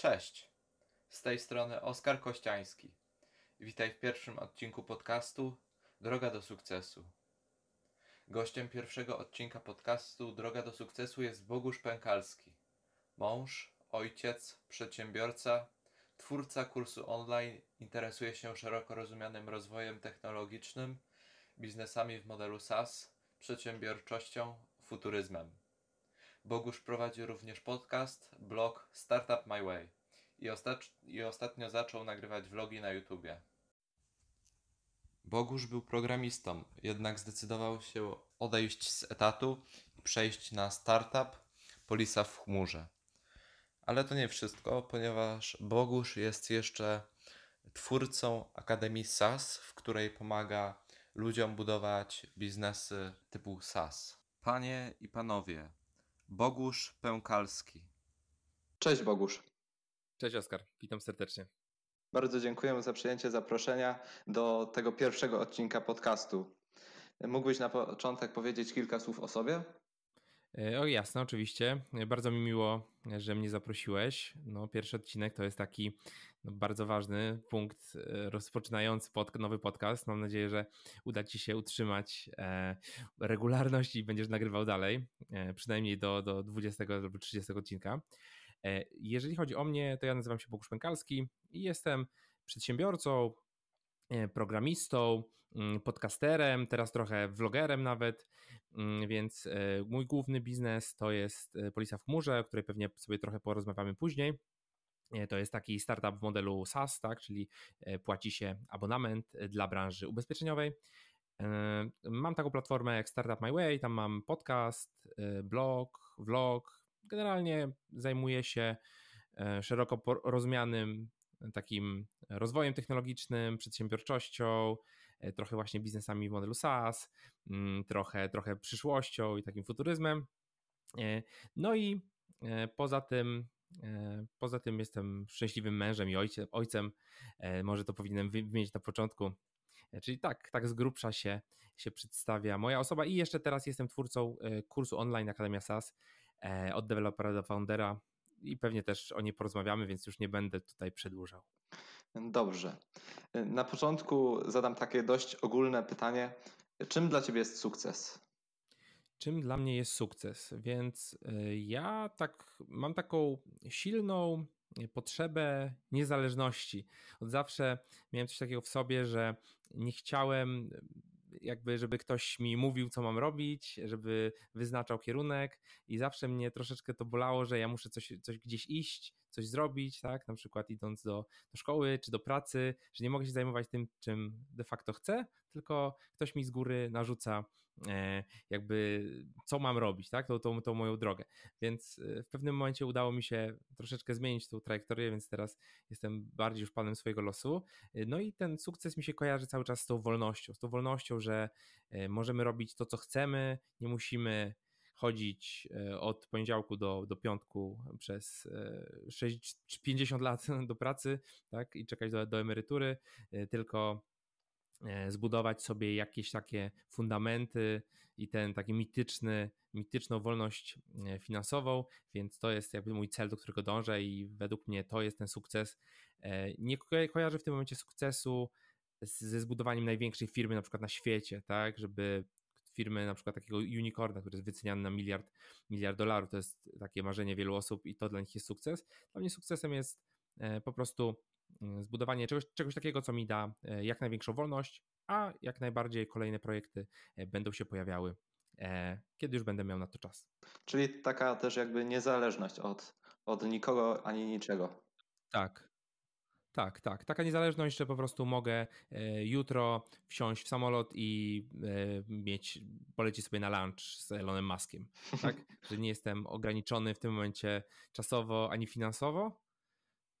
Cześć, z tej strony Oskar Kościański. Witaj w pierwszym odcinku podcastu Droga do sukcesu. Gościem pierwszego odcinka podcastu Droga do sukcesu jest Bogusz Pękalski. Mąż, ojciec, przedsiębiorca, twórca kursu online, interesuje się szeroko rozumianym rozwojem technologicznym, biznesami w modelu SaaS, przedsiębiorczością, futuryzmem. Bogusz prowadzi również podcast, blog Startup My Way i, i ostatnio zaczął nagrywać vlogi na YouTubie. Bogusz był programistą, jednak zdecydował się odejść z etatu i przejść na startup Polisa w chmurze. Ale to nie wszystko, ponieważ Bogusz jest jeszcze twórcą Akademii SaaS, w której pomaga ludziom budować biznesy typu SaaS. Panie i panowie, Bogusz Pękalski. Cześć Bogusz. Cześć Oskar, witam serdecznie. Bardzo dziękujemy za przyjęcie zaproszenia do tego pierwszego odcinka podcastu. Mógłbyś na początek powiedzieć kilka słów o sobie? O jasne, oczywiście. Bardzo mi miło, że mnie zaprosiłeś. No, pierwszy odcinek to jest taki no, bardzo ważny punkt e, rozpoczynający pod, nowy podcast. Mam nadzieję, że uda Ci się utrzymać e, regularność i będziesz nagrywał dalej, e, przynajmniej do, do 20 lub 30 odcinka. E, jeżeli chodzi o mnie, to ja nazywam się Bogusz Pękalski i jestem przedsiębiorcą, e, programistą, mm, podcasterem, teraz trochę vlogerem nawet, mm, więc e, mój główny biznes to jest Polisa w chmurze, o której pewnie sobie trochę porozmawiamy później. To jest taki startup w modelu SaaS, tak, czyli płaci się abonament dla branży ubezpieczeniowej. Mam taką platformę jak Startup My Way, tam mam podcast, blog, vlog, generalnie zajmuje się e, szeroko rozumianym takim rozwojem technologicznym, przedsiębiorczością, e, trochę właśnie biznesami w modelu SaaS, mm, trochę, trochę przyszłością i takim futuryzmem. E, no i poza tym, poza tym jestem szczęśliwym mężem i ojcem. Może to powinienem wymienić na początku. Czyli tak, tak z grubsza się, się przedstawia moja osoba i jeszcze teraz jestem twórcą kursu online Akademia SaaS, E, od dewelopera do foundera i pewnie też o niej porozmawiamy, więc już nie będę tutaj przedłużał. Dobrze. Na początku zadam takie dość ogólne pytanie. Czym dla Ciebie jest sukces? Czym dla mnie jest sukces? Więc e, ja tak mam taką silną potrzebę niezależności. Od zawsze miałem coś takiego w sobie, że nie chciałem jakby, żeby ktoś mi mówił, co mam robić, żeby wyznaczał kierunek i zawsze mnie troszeczkę to bolało, że ja muszę coś, coś gdzieś iść, coś zrobić, tak, na przykład idąc do, do szkoły czy do pracy, że nie mogę się zajmować tym, czym de facto chcę, tylko ktoś mi z góry narzuca jakby co mam robić, tak, tą, tą, tą moją drogę. Więc e, w pewnym momencie udało mi się troszeczkę zmienić tą trajektorię, więc teraz jestem bardziej już panem swojego losu. E, no i ten sukces mi się kojarzy cały czas z tą wolnością, z tą wolnością, że możemy robić to, co chcemy, nie musimy chodzić e, od poniedziałku do, do piątku przez 6, e, 50 lat do pracy tak, i czekać do, do emerytury, e, tylko zbudować sobie jakieś takie fundamenty i ten taki mityczny, mityczną wolność finansową, więc to jest jakby mój cel, do którego dążę i według mnie to jest ten sukces. Nie kojarzę w tym momencie sukcesu ze zbudowaniem największej firmy na przykład na świecie, tak, żeby firmy na przykład takiego unicorna, który jest wyceniany na miliard, miliard dolarów. To jest takie marzenie wielu osób i to dla nich jest sukces. Dla mnie sukcesem jest e, po prostu zbudowanie czegoś, czegoś takiego, co mi da e, jak największą wolność, a jak najbardziej kolejne projekty e, będą się pojawiały, kiedy już będę miał na to czas. Czyli taka też jakby niezależność od, od nikogo ani niczego. Tak, tak, tak. Taka niezależność, że po prostu mogę e, jutro wsiąść w samolot i e, mieć, polecieć sobie na lunch z Elonem Muskiem. Tak? że nie jestem ograniczony w tym momencie czasowo ani finansowo.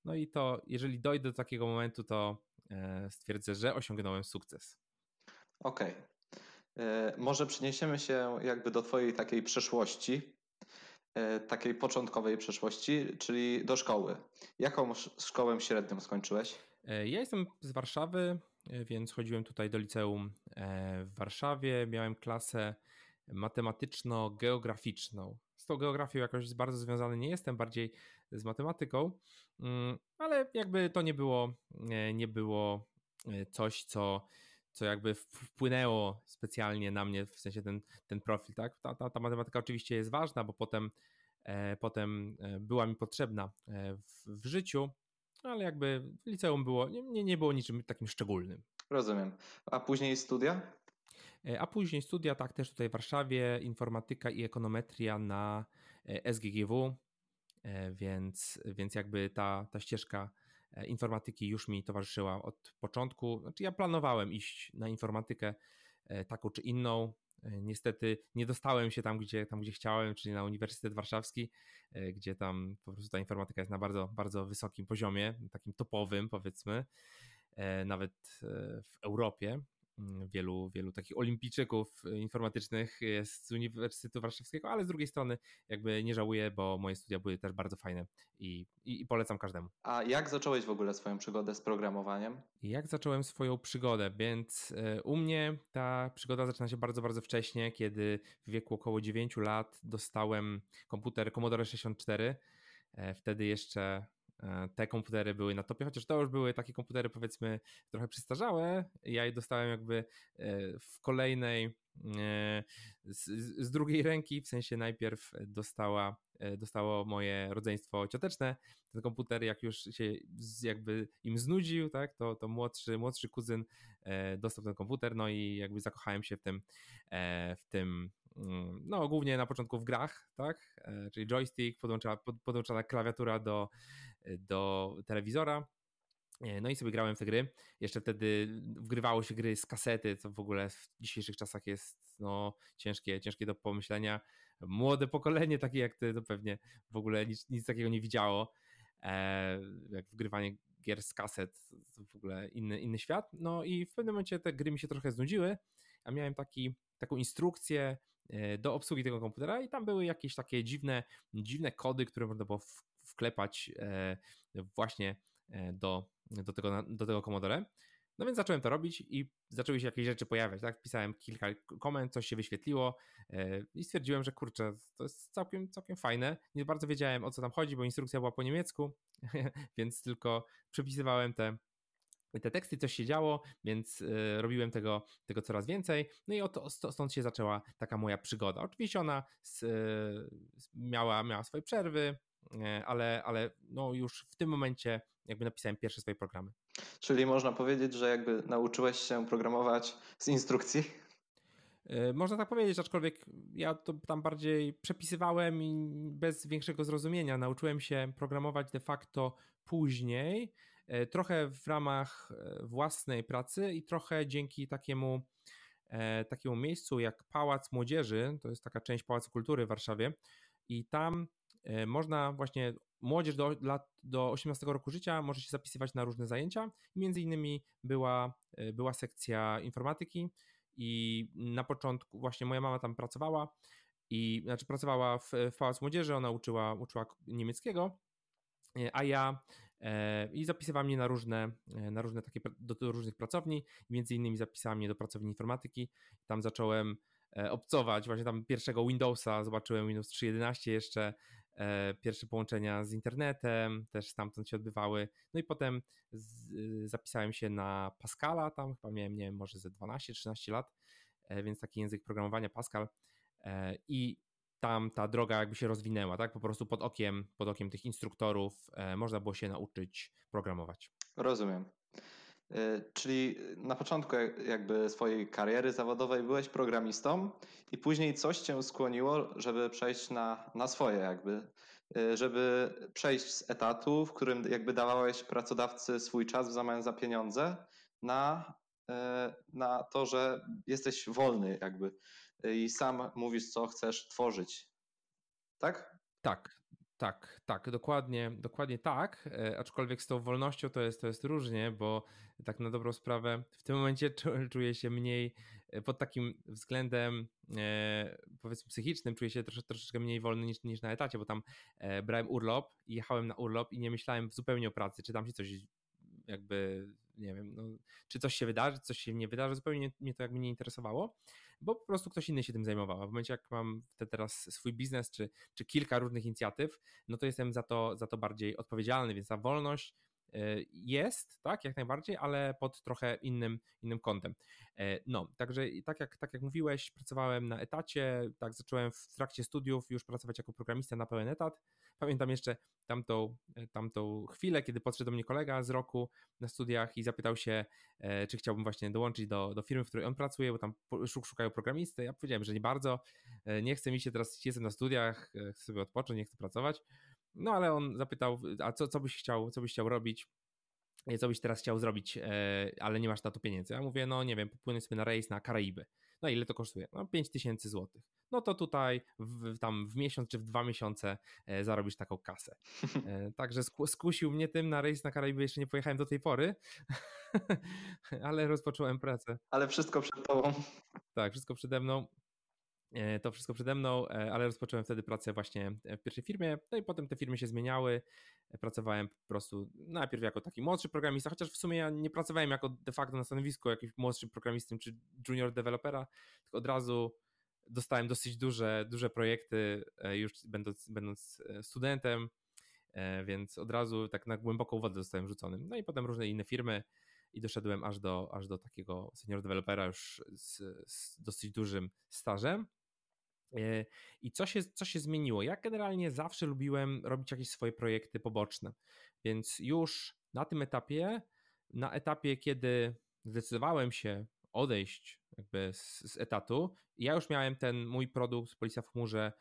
No i to, jeżeli dojdę do takiego momentu, to e, stwierdzę, że osiągnąłem sukces. Okej. Okay. Może przeniesiemy się jakby do Twojej takiej przeszłości, E, takiej początkowej przeszłości, czyli do szkoły. Jaką szkołę średnią skończyłeś? E, ja jestem z Warszawy, e, więc chodziłem tutaj do liceum w Warszawie. Miałem klasę matematyczno-geograficzną. Tą geografią jakoś bardzo związany nie jestem, bardziej z matematyką, mm, ale jakby to nie było, nie było coś, co, co jakby wpłynęło specjalnie na mnie, w sensie ten, ten profil, tak? Ta, ta, ta matematyka oczywiście jest ważna, bo potem, e, potem była mi potrzebna w, w życiu, ale jakby liceum było, nie, nie było niczym takim szczególnym. Rozumiem. A później studia? E, a później studia, tak, też tutaj w Warszawie, informatyka i ekonometria na e, SGGW, e, więc, więc jakby ta, ta ścieżka informatyki już mi towarzyszyła od początku. Znaczy ja planowałem iść na informatykę taką czy inną. Niestety nie dostałem się tam gdzie, tam, gdzie chciałem, czyli na Uniwersytet Warszawski, gdzie tam po prostu ta informatyka jest na bardzo, bardzo wysokim poziomie, takim topowym powiedzmy, nawet w Europie. Mm, wielu, wielu takich olimpijczyków informatycznych jest z Uniwersytetu Warszawskiego, ale z drugiej strony jakby nie żałuję, bo moje studia były też bardzo fajne i, i, i polecam każdemu. A jak zacząłeś w ogóle swoją przygodę z programowaniem? Jak zacząłem swoją przygodę? Więc e, u mnie ta przygoda zaczyna się bardzo, bardzo wcześnie, kiedy w wieku około 9 lat dostałem komputer Commodore 64. E, wtedy jeszcze E, te komputery były na topie, chociaż to już były takie komputery powiedzmy trochę przystarzałe. Ja je dostałem jakby e, w kolejnej e, z, drugiej ręki, w sensie najpierw dostała, dostało moje rodzeństwo cioteczne. Ten komputer jak już się jakby im znudził, tak, to, to młodszy, młodszy kuzyn dostał ten komputer, no i jakby zakochałem się w tym, w tym mm, no głównie na początku w grach, tak, czyli joystick, podłączona, podłączona klawiatura do, do telewizora. E, no i sobie grałem w te gry. Jeszcze wtedy wgrywało się gry z kasety, co w ogóle w dzisiejszych czasach jest no, ciężkie, ciężkie do pomyślenia. Młode pokolenie, takie jak ty, to pewnie w ogóle nic, nic takiego nie widziało. E, jak wgrywanie gier z kaset, to w ogóle inny, inny świat. No i w pewnym momencie te gry mi się trochę znudziły, a miałem taki, taką instrukcję e, do obsługi tego komputera i tam były jakieś takie dziwne, dziwne kody, które można było wklepać e, właśnie e, do, do, tego, do tego. No więc zacząłem to robić i zaczęły się jakieś rzeczy pojawiać, tak? Wpisałem kilka komend, coś się wyświetliło e, i stwierdziłem, że kurczę, to jest całkiem, całkiem fajne. Nie bardzo wiedziałem o co tam chodzi, bo instrukcja była po niemiecku, więc tylko przepisywałem te, te teksty, coś się działo, więc robiłem tego, tego coraz więcej. No i oto, stąd się zaczęła taka moja przygoda. Oczywiście ona z, miała, miała swoje przerwy, ale, ale no już w tym momencie jakby napisałem pierwsze swoje programy. Czyli można powiedzieć, że jakby nauczyłeś się programować z instrukcji? E, można tak powiedzieć, aczkolwiek ja to tam bardziej przepisywałem i bez większego zrozumienia. Nauczyłem się programować de facto później, e, trochę w ramach własnej pracy i trochę dzięki takiemu, takiemu miejscu jak Pałac Młodzieży, to jest taka część Pałacu Kultury w Warszawie i tam E, można właśnie młodzież do lat do 18 roku życia może się zapisywać na różne zajęcia. Między innymi była, e, była sekcja informatyki i na początku właśnie moja mama tam pracowała i znaczy pracowała w, w Pałacu Młodzieży, ona uczyła, uczyła niemieckiego, e, a ja i zapisywała mnie na różne, na różne takie, do, do różnych pracowni, między innymi zapisała mnie do pracowni informatyki. Tam zacząłem obcować, właśnie tam pierwszego Windowsa, zobaczyłem Windows 3.11 jeszcze, E, pierwsze połączenia z internetem też stamtąd się odbywały. No i potem z, zapisałem się na Pascala, tam chyba miałem, nie wiem, może ze 12-13 lat, e, więc taki język programowania Pascal e, i tam ta droga jakby się rozwinęła, tak? Po prostu pod okiem, pod okiem tych instruktorów można było się nauczyć programować. Rozumiem. E, czyli na początku jakby swojej kariery zawodowej byłeś programistą i później coś cię skłoniło, żeby przejść na, na swoje jakby, e, żeby przejść z etatu, w którym jakby dawałeś pracodawcy swój czas w zamian za pieniądze na, e, na to, że jesteś wolny jakby i sam mówisz, co chcesz tworzyć. Tak? Tak, tak, tak, dokładnie, dokładnie tak, e, aczkolwiek z tą wolnością to jest, to jest różnie, bo tak na dobrą sprawę w tym momencie czuję się mniej e, pod takim względem e, powiedzmy psychicznym, czuję się trosze, troszeczkę mniej wolny niż, niż na etacie, bo tam brałem urlop i jechałem na urlop i nie myślałem zupełnie o pracy, czy tam się coś jakby, nie wiem, no, czy coś się wydarzy, coś się nie wydarzy, zupełnie mnie to jakby nie interesowało. Bo po prostu ktoś inny się tym zajmował. A w momencie, jak mam te teraz swój biznes, czy, czy kilka różnych inicjatyw, no to jestem za to, za to bardziej odpowiedzialny, więc ta wolność E, jest, tak, jak najbardziej, ale pod trochę innym, innym kątem. E, no, także tak jak, tak jak mówiłeś, pracowałem na etacie, tak, zacząłem w trakcie studiów już pracować jako programista na pełen etat. Pamiętam jeszcze tamtą, e, tamtą chwilę, kiedy podszedł do mnie kolega z roku na studiach i zapytał się, czy chciałbym właśnie dołączyć do, do firmy, w której on pracuje, bo tam szukają programisty. Ja powiedziałem, że nie bardzo, nie chcę mi się teraz, jestem na studiach, chcę sobie odpocząć, nie chcę pracować. No ale on zapytał, a co, co byś chciał, co byś chciał robić? Co byś teraz chciał zrobić, e, ale nie masz na to pieniędzy? Ja mówię, no nie wiem, popłynę sobie na rejs na Karaiby. No ile to kosztuje? No 5 tysięcy złotych. No to tutaj w, tam w miesiąc czy w dwa miesiące e, zarobisz taką kasę. E, także skusił mnie tym na rejs na Karaiby, jeszcze nie pojechałem do tej pory, ale rozpocząłem pracę. Ale wszystko przed tobą. Tak, wszystko przede mną. E, to wszystko przede mną, e, ale rozpocząłem wtedy pracę właśnie w pierwszej firmie, no i potem te firmy się zmieniały. E, pracowałem po prostu najpierw jako taki młodszy programista, chociaż w sumie ja nie pracowałem jako de facto na stanowisku jakimś młodszym programistą czy junior dewelopera, tylko od razu dostałem dosyć duże, duże projekty już będąc, będąc studentem, więc od razu tak na głęboką wodę zostałem rzuconym. No i potem różne inne firmy, i doszedłem aż do, aż do takiego senior dewelopera już z, z dosyć dużym stażem. E, I co się, co się zmieniło? Ja generalnie zawsze lubiłem robić jakieś swoje projekty poboczne, więc już na tym etapie, na etapie, kiedy zdecydowałem się odejść jakby z, z etatu, ja już miałem ten mój produkt Policja w chmurze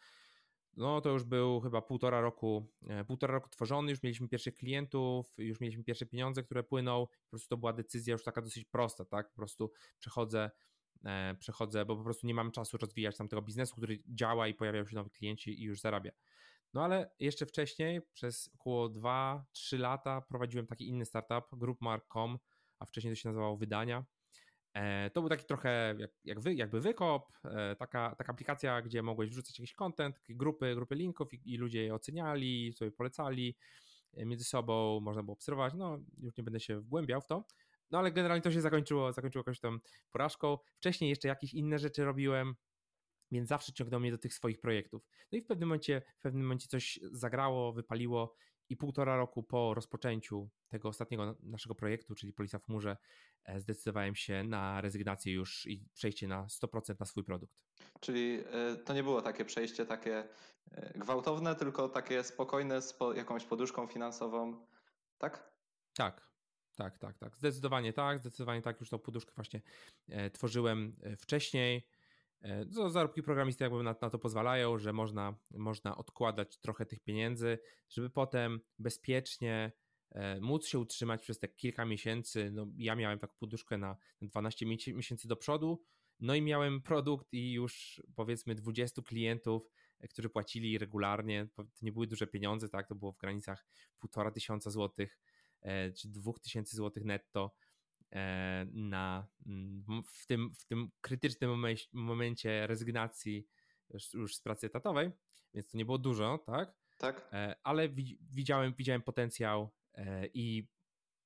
no to już był chyba półtora roku, e, półtora roku tworzony, już mieliśmy pierwszych klientów, już mieliśmy pierwsze pieniądze, które płyną, po prostu to była decyzja już taka dosyć prosta, tak, po prostu przechodzę, przechodzę, bo po prostu nie mam czasu rozwijać tam tego biznesu, który działa i pojawiają się nowi klienci i już zarabia. No ale jeszcze wcześniej, przez około 2-3 lata prowadziłem taki inny startup, groupmark.com, a wcześniej to się nazywało Wydania, E, to był taki trochę jak, jak wy, jakby wykop, e, taka, taka aplikacja, gdzie mogłeś wrzucać jakiś content, grupy, grupy linków i, i ludzie je oceniali, sobie polecali e, między sobą, można było obserwować, no już nie będę się wgłębiał w to, no ale generalnie to się zakończyło, zakończyło jakąś tam porażką. Wcześniej jeszcze jakieś inne rzeczy robiłem, więc zawsze ciągnął mnie do tych swoich projektów. No i w pewnym momencie, w pewnym momencie coś zagrało, wypaliło i półtora roku po rozpoczęciu tego ostatniego naszego projektu, czyli Policja w chmurze, e, zdecydowałem się na rezygnację już i przejście na 100% na swój produkt. Czyli e, to nie było takie przejście takie e, gwałtowne, tylko takie spokojne z jakąś poduszką finansową, tak? Tak, tak, tak, tak. Zdecydowanie tak, zdecydowanie tak. Już tą poduszkę właśnie tworzyłem wcześniej. No, zarobki programisty jakby na, na, to pozwalają, że można, można odkładać trochę tych pieniędzy, żeby potem bezpiecznie e, móc się utrzymać przez te kilka miesięcy. No, ja miałem taką poduszkę na 12 miesięcy do przodu, no i miałem produkt i już powiedzmy 20 klientów, e, którzy płacili regularnie. To nie były duże pieniądze, tak? To było w granicach półtora tysiąca złotych czy dwóch tysięcy złotych netto E, na, mm, w, tym, w tym krytycznym momencie, momencie rezygnacji już, z pracy etatowej, więc to nie było dużo, tak? Tak. E, ale widziałem, widziałem potencjał e, i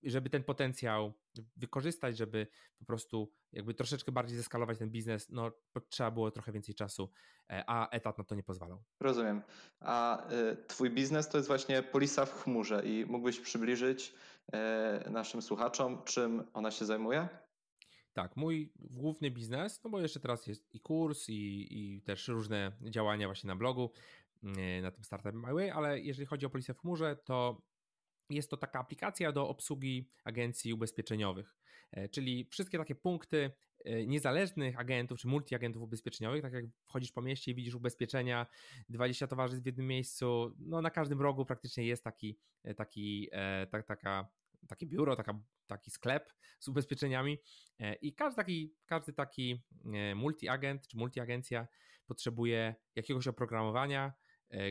żeby ten potencjał wykorzystać, żeby po prostu jakby troszeczkę bardziej zeskalować ten biznes, no trzeba było trochę więcej czasu, a etat na to nie pozwalał. Rozumiem. A y, twój biznes to jest właśnie polisa w chmurze i mógłbyś przybliżyć, E, naszym słuchaczom, czym ona się zajmuje? Tak, mój główny biznes, no bo jeszcze teraz jest i kurs, i, i też różne działania właśnie na blogu, e, na tym Startup My Way, ale jeżeli chodzi o policję w chmurze, to jest to taka aplikacja do obsługi agencji ubezpieczeniowych, e, czyli wszystkie takie punkty niezależnych agentów czy multiagentów ubezpieczeniowych, tak jak wchodzisz po mieście i widzisz ubezpieczenia, 20 towarzystw w jednym miejscu, no na każdym rogu praktycznie jest taki, taki, tak, taka takie biuro, taka, taki sklep z ubezpieczeniami e, i każdy taki, każdy taki e, multi-agent czy multi-agencja potrzebuje jakiegoś oprogramowania, e,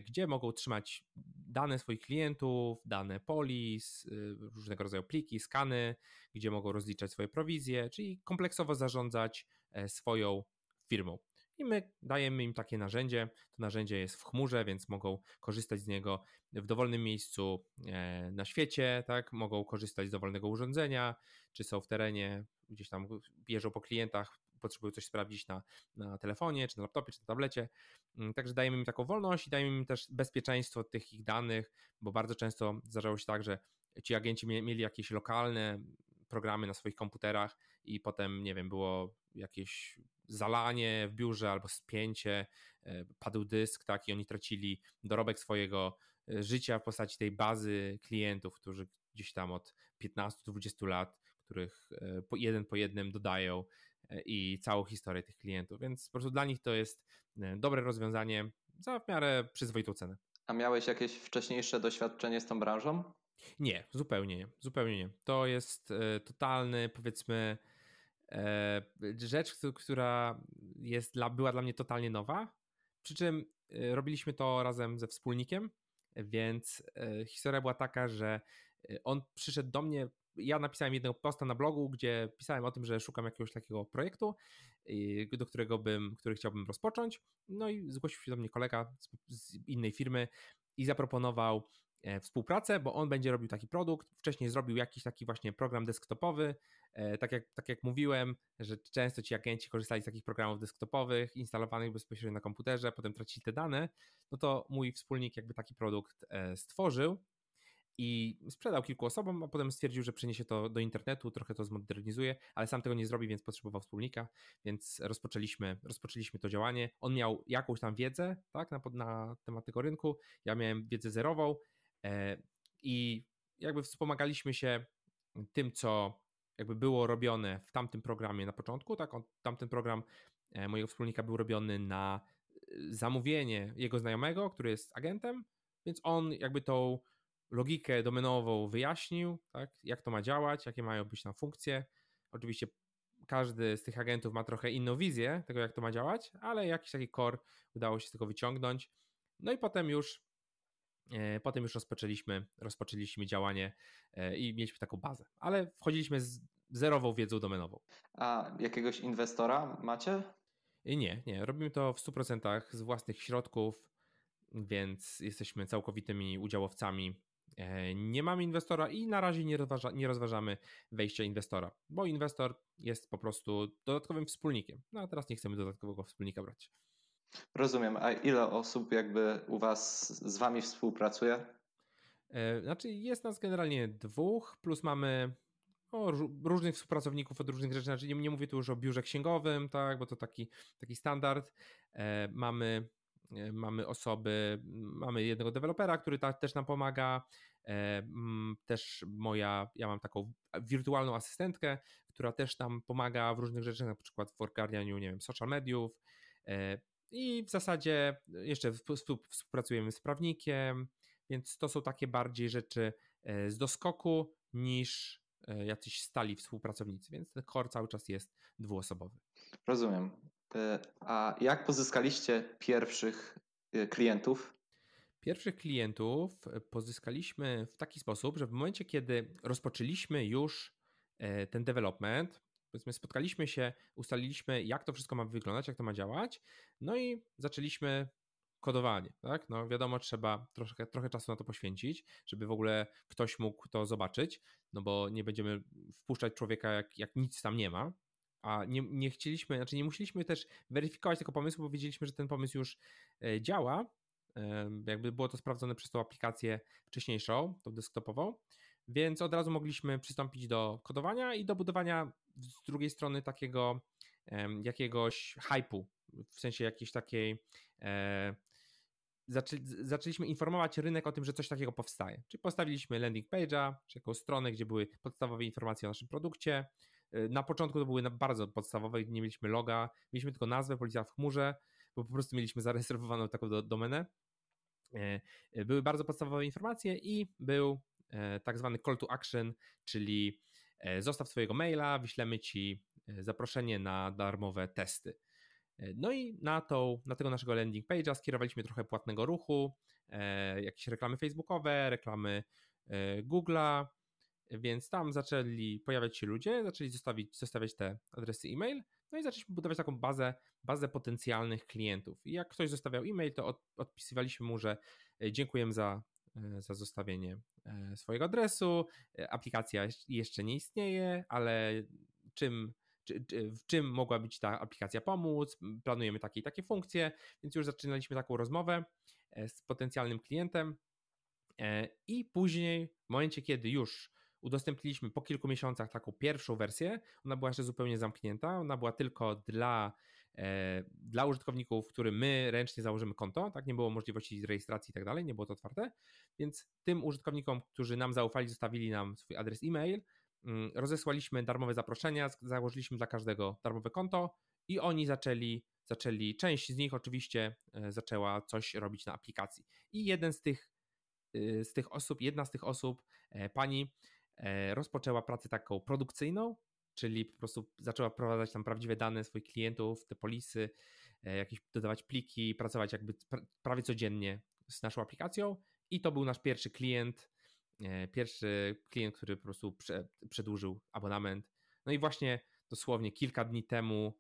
gdzie mogą trzymać dane swoich klientów, dane polis, różnego rodzaju pliki, skany, gdzie mogą rozliczać swoje prowizje, czyli kompleksowo zarządzać swoją firmą. I my dajemy im takie narzędzie. To narzędzie jest w chmurze, więc mogą korzystać z niego w dowolnym miejscu e, na świecie, tak? Mogą korzystać z dowolnego urządzenia, czy są w terenie, gdzieś tam jeżdżą po klientach, potrzebują coś sprawdzić na, na telefonie, czy na laptopie, czy na tablecie. Mm, także dajemy im taką wolność i dajemy im też bezpieczeństwo tych ich danych, bo bardzo często zdarzało się tak, że ci agenci mieli jakieś lokalne programy na swoich komputerach i potem, nie wiem, było jakieś zalanie w biurze albo spięcie, e, padł dysk, tak, i oni tracili dorobek swojego e, życia w postaci tej bazy klientów, którzy gdzieś tam od 15-20 lat, których e, jeden po jednym dodają i całą historię tych klientów, więc po prostu dla nich to jest dobre rozwiązanie za w miarę przyzwoitą cenę. A miałeś jakieś wcześniejsze doświadczenie z tą branżą? Nie, zupełnie nie. Zupełnie nie. To jest e, totalny, powiedzmy, e, rzecz, która jest dla, była dla mnie totalnie nowa. Przy czym e, robiliśmy to razem ze wspólnikiem, więc historia była taka, że on przyszedł do mnie. Ja napisałem jednego posta na blogu, gdzie pisałem o tym, że szukam jakiegoś takiego projektu, do którego bym, który chciałbym rozpocząć. No i zgłosił się do mnie kolega z, z innej firmy i zaproponował E, współpracę, bo on będzie robił taki produkt. Wcześniej zrobił jakiś taki właśnie program desktopowy. E, tak jak, tak jak mówiłem, że często ci agenci korzystali z takich programów desktopowych, instalowanych bezpośrednio na komputerze, potem tracili te dane, no to mój wspólnik jakby taki produkt e, stworzył i sprzedał kilku osobom, a potem stwierdził, że przeniesie to do internetu, trochę to zmodernizuje, ale sam tego nie zrobi, więc potrzebował wspólnika, więc rozpoczęliśmy, rozpoczęliśmy to działanie. On miał jakąś tam wiedzę tak, na, na temat tego rynku, ja miałem wiedzę zerową, E, I jakby wspomagaliśmy się tym, co jakby było robione w tamtym programie na początku. Tak, on, tamten program e, mojego wspólnika był robiony na e, zamówienie jego znajomego, który jest agentem, więc on jakby tą logikę domenową wyjaśnił, tak, jak to ma działać, jakie mają być tam funkcje. Oczywiście każdy z tych agentów ma trochę inną wizję tego, jak to ma działać, ale jakiś taki core udało się z tego wyciągnąć. No i potem już E, potem już rozpoczęliśmy, rozpoczęliśmy działanie e, i mieliśmy taką bazę, ale wchodziliśmy z zerową wiedzą domenową. A jakiegoś inwestora macie? Nie, nie. Robimy to w 100% z własnych środków, więc jesteśmy całkowitymi udziałowcami. E, nie mamy inwestora i na razie nie, rozważa, nie rozważamy wejścia inwestora, bo inwestor jest po prostu dodatkowym wspólnikiem. No a teraz nie chcemy dodatkowego wspólnika brać. Rozumiem. A ile osób jakby u Was z Wami współpracuje? E, znaczy jest nas generalnie dwóch, plus mamy o, różnych współpracowników od różnych rzeczy. Znaczy nie, nie mówię tu już o biurze księgowym, tak, bo to taki, taki standard. E, mamy, mamy osoby, mamy jednego dewelopera, który ta, też nam pomaga. E, też moja, ja mam taką wirtualną asystentkę, która też nam pomaga w różnych rzeczach, na przykład w ogarnianiu, nie wiem, social mediów. E, i w zasadzie jeszcze współpracujemy z prawnikiem, więc to są takie bardziej rzeczy e, z doskoku niż e, jacyś stali współpracownicy, więc ten core cały czas jest dwuosobowy. Rozumiem. E, a jak pozyskaliście pierwszych klientów? Pierwszych klientów pozyskaliśmy w taki sposób, że w momencie, kiedy rozpoczęliśmy już ten development, powiedzmy, spotkaliśmy się, ustaliliśmy, jak to wszystko ma wyglądać, jak to ma działać, no i zaczęliśmy kodowanie, tak? No wiadomo, trzeba troszkę, trochę czasu na to poświęcić, żeby w ogóle ktoś mógł to zobaczyć, no bo nie będziemy wpuszczać człowieka, jak, jak nic tam nie ma, a nie, nie chcieliśmy, znaczy nie musieliśmy też weryfikować tego pomysłu, bo wiedzieliśmy, że ten pomysł już e, działa, jakby było to sprawdzone przez tą aplikację wcześniejszą, tą desktopową, więc od razu mogliśmy przystąpić do kodowania i do budowania z drugiej strony takiego jakiegoś hypu, w sensie jakiejś takiej e, zaczę, zaczęliśmy informować rynek o tym, że coś takiego powstaje. Czyli postawiliśmy landing page'a, czy jakąś stronę, gdzie były podstawowe informacje o naszym produkcie. E, na początku to były bardzo podstawowe, nie mieliśmy loga, mieliśmy tylko nazwę Policja w chmurze, bo po prostu mieliśmy zarezerwowaną taką do, domenę. E, były bardzo podstawowe informacje i był tak zwany call to action, czyli zostaw swojego maila, wyślemy ci zaproszenie na darmowe testy. No i na, tą, na tego naszego landing page'a skierowaliśmy trochę płatnego ruchu, jakieś reklamy facebookowe, reklamy Google'a, więc tam zaczęli pojawiać się ludzie, zaczęli zostawić, zostawiać te adresy e-mail, no i zaczęliśmy budować taką bazę, bazę potencjalnych klientów. I jak ktoś zostawiał e-mail, to od, odpisywaliśmy mu, że dziękujemy za E, za zostawienie e, swojego adresu. E, aplikacja jeszcze nie istnieje, ale czym, czy, czy, w czym mogła być ta aplikacja pomóc, planujemy takie i takie funkcje, więc już zaczynaliśmy taką rozmowę z potencjalnym klientem i później w momencie, kiedy już udostępniliśmy po kilku miesiącach taką pierwszą wersję. Ona była jeszcze zupełnie zamknięta. Ona była tylko dla, e, dla użytkowników, którym my ręcznie założymy konto. Tak, nie było możliwości rejestracji i tak dalej, nie było to otwarte. Więc tym użytkownikom, którzy nam zaufali, zostawili nam swój adres e-mail. Mm, rozesłaliśmy darmowe zaproszenia, założyliśmy dla każdego darmowe konto i oni zaczęli, zaczęli część z nich oczywiście e, zaczęła coś robić na aplikacji. I jeden z tych, y, z tych osób, jedna z tych osób, e, pani, rozpoczęła pracę taką produkcyjną, czyli po prostu zaczęła wprowadzać tam prawdziwe dane swoich klientów, te polisy, e, jakieś dodawać pliki, pracować jakby prawie codziennie z naszą aplikacją i to był nasz pierwszy klient, e, pierwszy klient, który po prostu przedłużył abonament. No i właśnie dosłownie kilka dni temu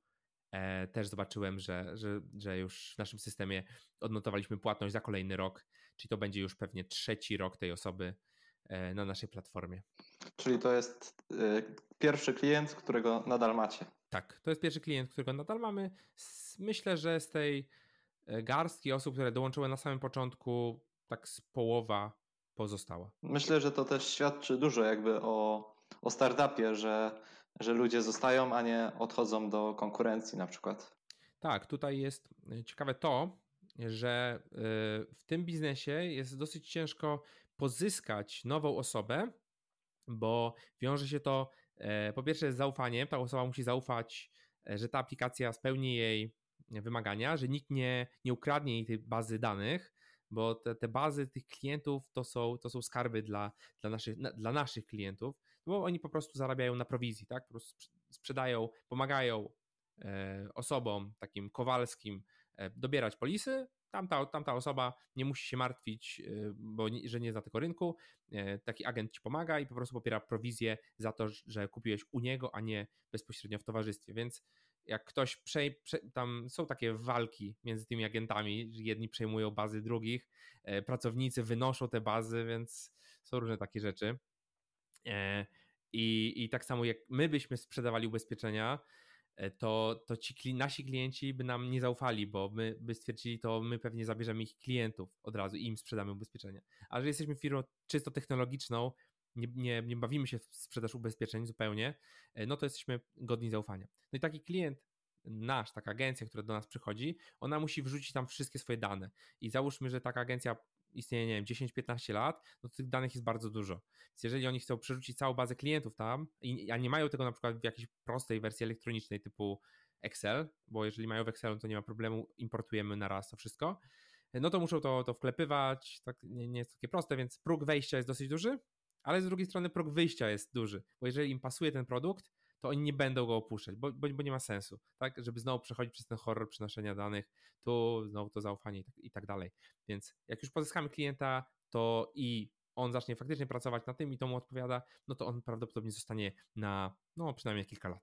też zobaczyłem, że, że, że już w naszym systemie odnotowaliśmy płatność za kolejny rok, czyli to będzie już pewnie trzeci rok tej osoby E, na naszej platformie. Czyli to jest e, pierwszy klient, którego nadal macie. Tak, to jest pierwszy klient, którego nadal mamy. Myślę, że z tej e, garstki osób, które dołączyły na samym początku, tak z połowa pozostała. Myślę, że to też świadczy dużo jakby o, o startupie, że, że ludzie zostają, a nie odchodzą do konkurencji na przykład. Tak, tutaj jest ciekawe to, że w tym biznesie jest dosyć ciężko pozyskać nową osobę, bo wiąże się to e, po pierwsze z zaufaniem, ta osoba musi zaufać, e, że ta aplikacja spełni jej wymagania, że nikt nie, nie ukradnie jej tej bazy danych, bo te, te bazy tych klientów to są, to są skarby dla, dla, naszych, dla naszych klientów, bo oni po prostu zarabiają na prowizji, tak? Po prostu sprzedają, pomagają e, osobom takim kowalskim dobierać polisy, tamta, tamta osoba nie musi się martwić, y, bo nie, że nie zna tego rynku. E, taki agent ci pomaga i po prostu popiera prowizję za to, że kupiłeś u niego, a nie bezpośrednio w towarzystwie. Więc jak ktoś przej, prze, tam są takie walki między tymi agentami, że jedni przejmują bazy drugich, e, pracownicy wynoszą te bazy, więc są różne takie rzeczy. E, I, I tak samo jak my byśmy sprzedawali ubezpieczenia, E, to, to ci nasi klienci by nam nie zaufali, bo my by stwierdzili, to my pewnie zabierzemy ich klientów od razu i im sprzedamy ubezpieczenia. A że jesteśmy firmą czysto technologiczną, nie, nie, nie bawimy się w sprzedaż ubezpieczeń zupełnie, e, no to jesteśmy godni zaufania. No i taki klient nasz, taka agencja, która do nas przychodzi, ona musi wrzucić tam wszystkie swoje dane. I załóżmy, że taka agencja istnieje, nie wiem, 10-15 lat, no to tych danych jest bardzo dużo. Więc jeżeli oni chcą przerzucić całą bazę klientów tam, a nie mają tego na przykład w jakiejś prostej wersji elektronicznej typu Excel, bo jeżeli mają w Excelu, to nie ma problemu, importujemy na raz to wszystko, no to muszą to, to wklepywać, tak nie, nie jest takie proste, więc próg wejścia jest dosyć duży, ale z drugiej strony próg wyjścia jest duży, bo jeżeli im pasuje ten produkt, to oni nie będą go opuszczać, bo, bo, bo, nie ma sensu, tak? Żeby znowu przechodzić przez ten horror przenoszenia danych, tu znowu to zaufanie i tak, i tak dalej. Więc jak już pozyskamy klienta, to i on zacznie faktycznie pracować na tym i to mu odpowiada, no to on prawdopodobnie zostanie na no przynajmniej kilka lat.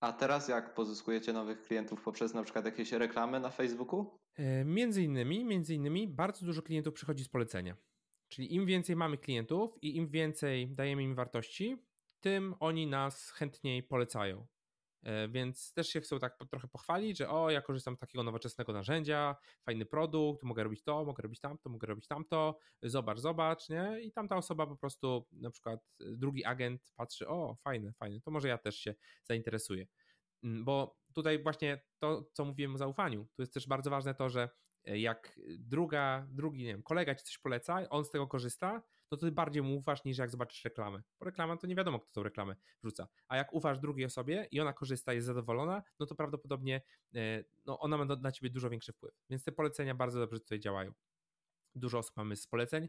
A teraz jak pozyskujecie nowych klientów poprzez na przykład jakieś reklamy na Facebooku? E, między innymi, między innymi bardzo dużo klientów przychodzi z polecenia. Czyli im więcej mamy klientów i im więcej dajemy im wartości, tym oni nas chętniej polecają. E, więc też się chcą tak trochę pochwalić, że o, ja korzystam z takiego nowoczesnego narzędzia, fajny produkt, mogę robić to, mogę robić tamto, mogę robić tamto, zobacz, zobacz, nie? I tamta osoba po prostu, na przykład drugi agent patrzy, o, fajne, fajne, to może ja też się zainteresuję. Mm, bo tutaj właśnie to, co mówiłem o zaufaniu, tu jest też bardzo ważne to, że e, jak druga, drugi, nie wiem, kolega ci coś poleca, on z tego korzysta, to ty bardziej mu ufasz niż jak zobaczysz reklamę. Bo reklama to nie wiadomo, kto tą reklamę wrzuca. A jak ufasz drugiej osobie i ona korzysta, jest zadowolona, no to prawdopodobnie e, no ona ma na ciebie dużo większy wpływ. Więc te polecenia bardzo dobrze tutaj działają. Dużo osób mamy z poleceń.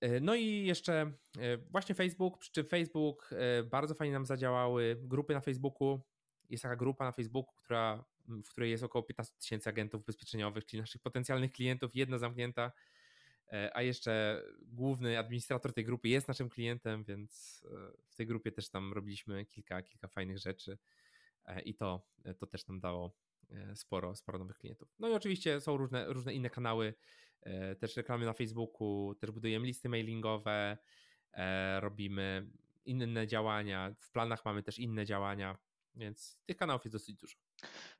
E, no i jeszcze e, właśnie Facebook, przy czym Facebook bardzo fajnie nam zadziałały grupy na Facebooku. Jest taka grupa na Facebooku, która, w której jest około 15 tysięcy agentów ubezpieczeniowych, czyli naszych potencjalnych klientów, jedna zamknięta a jeszcze główny administrator tej grupy jest naszym klientem, więc e, w tej grupie też tam robiliśmy kilka, kilka fajnych rzeczy e, i to, to też nam dało sporo, sporo nowych klientów. No i oczywiście są różne, różne inne kanały, też reklamy na Facebooku, też budujemy listy mailingowe, robimy inne działania, w planach mamy też inne działania, Więc tych kanałów jest dosyć dużo.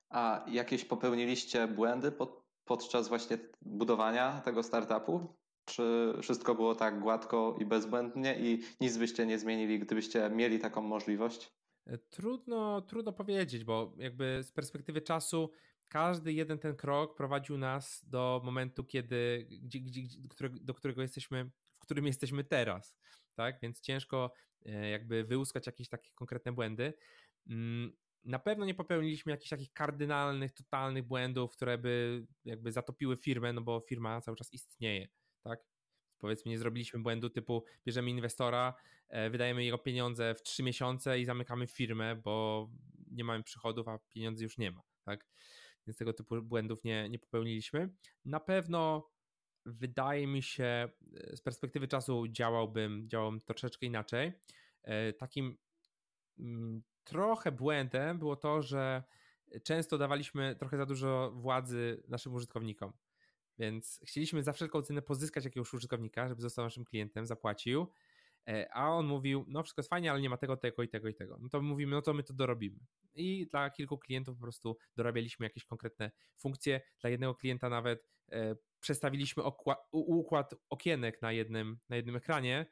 A jakieś popełniliście błędy pod, podczas właśnie budowania tego startupu? Czy wszystko było tak gładko i bezbłędnie i nic byście nie zmienili, gdybyście mieli taką możliwość? E, trudno, trudno powiedzieć, bo jakby z perspektywy czasu każdy jeden ten krok prowadził nas do momentu, kiedy, gdzie, gdzie, do którego jesteśmy, w którym jesteśmy teraz, tak? Więc ciężko e, jakby wyłuskać jakieś takie konkretne błędy. Mm, na pewno nie popełniliśmy jakichś takich kardynalnych, totalnych błędów, które by jakby zatopiły firmę, no bo firma cały czas istnieje, tak? Powiedzmy, nie zrobiliśmy błędu typu bierzemy inwestora, e, wydajemy jego pieniądze w trzy miesiące i zamykamy firmę, bo nie mamy przychodów, a pieniędzy już nie ma, tak? Więc tego typu błędów nie, nie popełniliśmy. Na pewno wydaje mi się, e, z perspektywy czasu działałbym, działałbym troszeczkę inaczej. E, takim mm, trochę błędem było to, że często dawaliśmy trochę za dużo władzy naszym użytkownikom. Więc chcieliśmy za wszelką cenę pozyskać jakiegoś użytkownika, żeby został naszym klientem, zapłacił, e, a on mówił, no wszystko jest fajnie, ale nie ma tego, tego i tego i tego. No to mówimy, no to my to dorobimy. I dla kilku klientów po prostu dorabialiśmy jakieś konkretne funkcje. Dla jednego klienta nawet e, przestawiliśmy układ okienek na jednym, na jednym ekranie.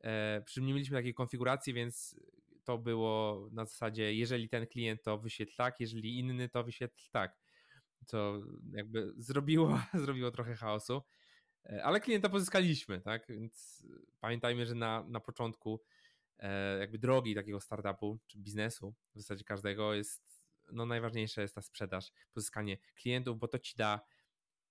E, przy nie mieliśmy takiej konfiguracji, więc to było na zasadzie, jeżeli ten klient to wyświetl tak, jeżeli inny to wyświetl tak. Co jakby zrobiło, zrobiło trochę chaosu. E, ale klienta pozyskaliśmy, tak? Więc pamiętajmy, że na, na początku e, jakby drogi takiego startupu czy biznesu w zasadzie każdego jest no najważniejsza jest ta sprzedaż, pozyskanie klientów, bo to ci da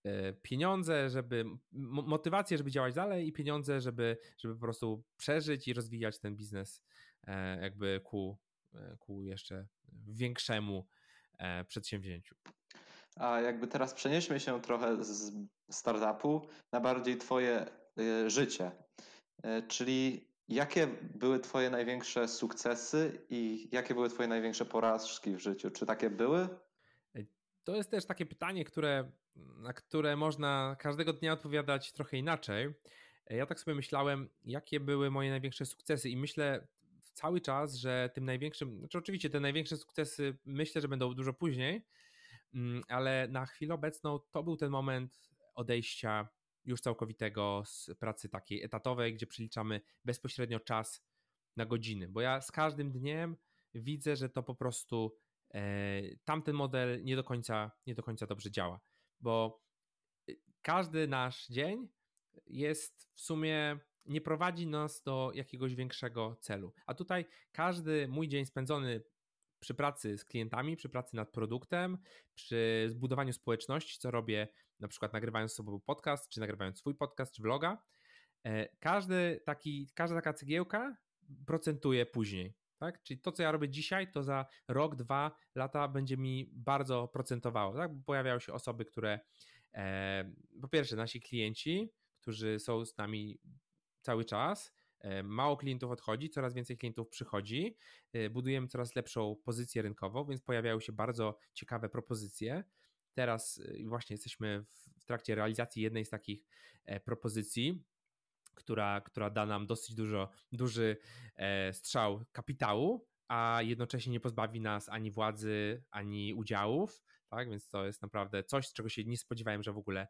e, pieniądze, żeby motywację, żeby działać dalej i pieniądze, żeby, żeby po prostu przeżyć i rozwijać ten biznes E, jakby ku, e, ku jeszcze większemu e, przedsięwzięciu. A jakby teraz przenieśmy się trochę z startupu na bardziej Twoje życie. Czyli jakie były Twoje największe sukcesy i jakie były Twoje największe porażki w życiu? Czy takie były? To jest też takie pytanie, które, na które można każdego dnia odpowiadać trochę inaczej. Ja tak sobie myślałem, jakie były moje największe sukcesy, i myślę cały czas, że tym największym, znaczy oczywiście te największe sukcesy myślę, że będą dużo później, ale na chwilę obecną to był ten moment odejścia już całkowitego z pracy takiej etatowej, gdzie przeliczamy bezpośrednio czas na godziny, bo ja z każdym dniem widzę, że to po prostu e, tamten model nie do końca, nie do końca dobrze działa, bo e, każdy nasz dzień jest w sumie nie prowadzi nas do jakiegoś większego celu. A tutaj każdy mój dzień spędzony przy pracy z klientami, przy pracy nad produktem, przy zbudowaniu społeczności, co robię na przykład nagrywając sobie podcast, czy nagrywając swój podcast, czy vloga, e, każdy taki, każda taka cegiełka procentuje później. Tak? Czyli to, co ja robię dzisiaj, to za rok, dwa lata będzie mi bardzo procentowało. Tak? Pojawiają się osoby, które e, po pierwsze nasi klienci, którzy są z nami cały czas. E, mało klientów odchodzi, coraz więcej klientów przychodzi. E, budujemy coraz lepszą pozycję rynkową, więc pojawiają się bardzo ciekawe propozycje. Teraz e, właśnie jesteśmy w trakcie realizacji jednej z takich propozycji, która, która da nam dosyć dużo, duży strzał kapitału, a jednocześnie nie pozbawi nas ani władzy, ani udziałów. Tak, więc to jest naprawdę coś, czego się nie spodziewałem, że w ogóle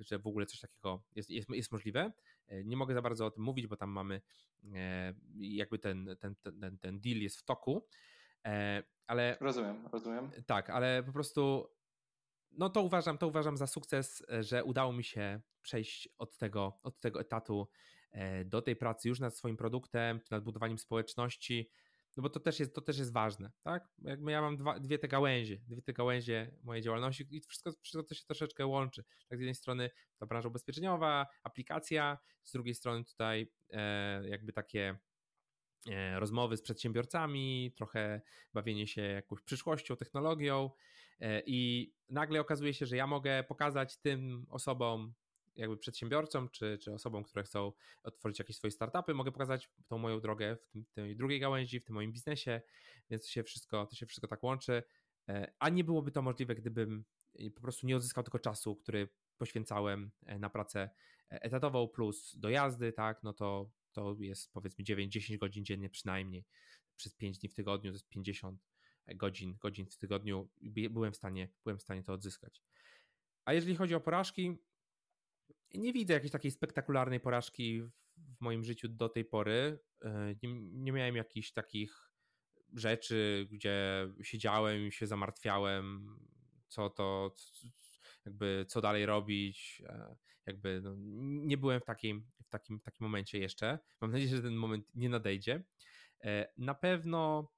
że w ogóle coś takiego jest, jest, jest możliwe. E, nie mogę za bardzo o tym mówić, bo tam mamy e, jakby ten, ten, ten, ten deal jest w toku, ale... Rozumiem, rozumiem. Tak, ale po prostu no to uważam, to uważam za sukces, że udało mi się przejść od tego, od tego etatu do tej pracy już nad swoim produktem, nad budowaniem społeczności, no bo to też jest, to też jest ważne, tak? Jakby ja mam dwa, dwie te gałęzie, dwie te gałęzie mojej działalności i wszystko, wszystko to się troszeczkę łączy. Tak z jednej strony ta branża ubezpieczeniowa, aplikacja, z drugiej strony tutaj e, jakby takie e, rozmowy z przedsiębiorcami, trochę bawienie się jakąś przyszłością, technologią e, i nagle okazuje się, że ja mogę pokazać tym osobom, jakby przedsiębiorcom, czy, czy osobom, które chcą otworzyć jakieś swoje startupy, mogę pokazać tą moją drogę w tym, tej drugiej gałęzi, w tym moim biznesie, więc to się wszystko, to się wszystko tak łączy. E, a nie byłoby to możliwe, gdybym po prostu nie odzyskał tylko czasu, który poświęcałem e, na pracę e, etatową plus dojazdy, tak, no to, to jest powiedzmy 9-10 godzin dziennie przynajmniej przez 5 dni w tygodniu, to jest 50 godzin, godzin w tygodniu. Byłem w stanie, byłem w stanie to odzyskać. A jeżeli chodzi o porażki, nie widzę jakiejś takiej spektakularnej porażki w moim życiu do tej pory. E, nie, nie miałem jakichś takich rzeczy, gdzie siedziałem i się zamartwiałem, co to, jakby co dalej robić. E, jakby no, nie byłem w takim, w, takim, takim momencie jeszcze. Mam nadzieję, że ten moment nie nadejdzie. E, na pewno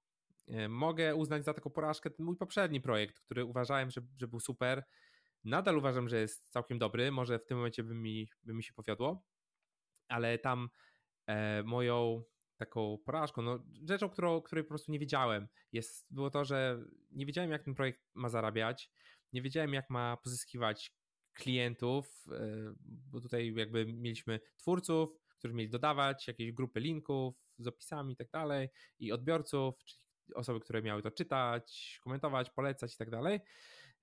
mogę uznać za taką porażkę ten mój poprzedni projekt, który uważałem, że, że był super Nadal uważam, że jest całkiem dobry. Może w tym momencie by mi, by mi się powiodło, ale tam e, moją taką porażką, no, rzeczą, którą, której po prostu nie wiedziałem, jest, było to, że nie wiedziałem, jak ten projekt ma zarabiać, nie wiedziałem, jak ma pozyskiwać klientów, e, bo tutaj jakby mieliśmy twórców, którzy mieli dodawać jakieś grupy linków z opisami i tak dalej, i odbiorców, czyli osoby, które miały to czytać, komentować, polecać i tak dalej.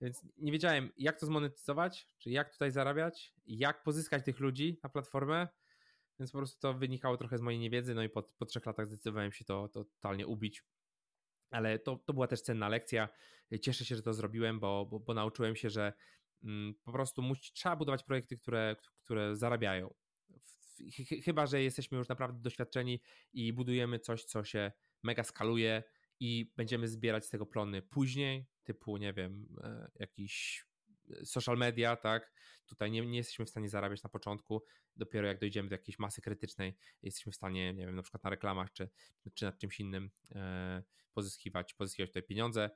Więc nie wiedziałem, jak to zmonetyzować, czy jak tutaj zarabiać, jak pozyskać tych ludzi na platformę. Więc po prostu to wynikało trochę z mojej niewiedzy, no i po, po trzech latach zdecydowałem się to, to totalnie ubić. Ale to, to była też cenna lekcja. Cieszę się, że to zrobiłem, bo, bo, bo nauczyłem się, że mm, po prostu musi, trzeba budować projekty, które, które zarabiają. Chyba, że jesteśmy już naprawdę doświadczeni i budujemy coś, co się mega skaluje, i będziemy zbierać z tego plony później, typu, nie wiem, e, jakiś e, social media, tak? Tutaj nie, nie jesteśmy w stanie zarabiać na początku, dopiero jak dojdziemy do jakiejś masy krytycznej, jesteśmy w stanie, nie wiem, na przykład na reklamach czy, czy nad czymś innym e, pozyskiwać, pozyskiwać tutaj pieniądze.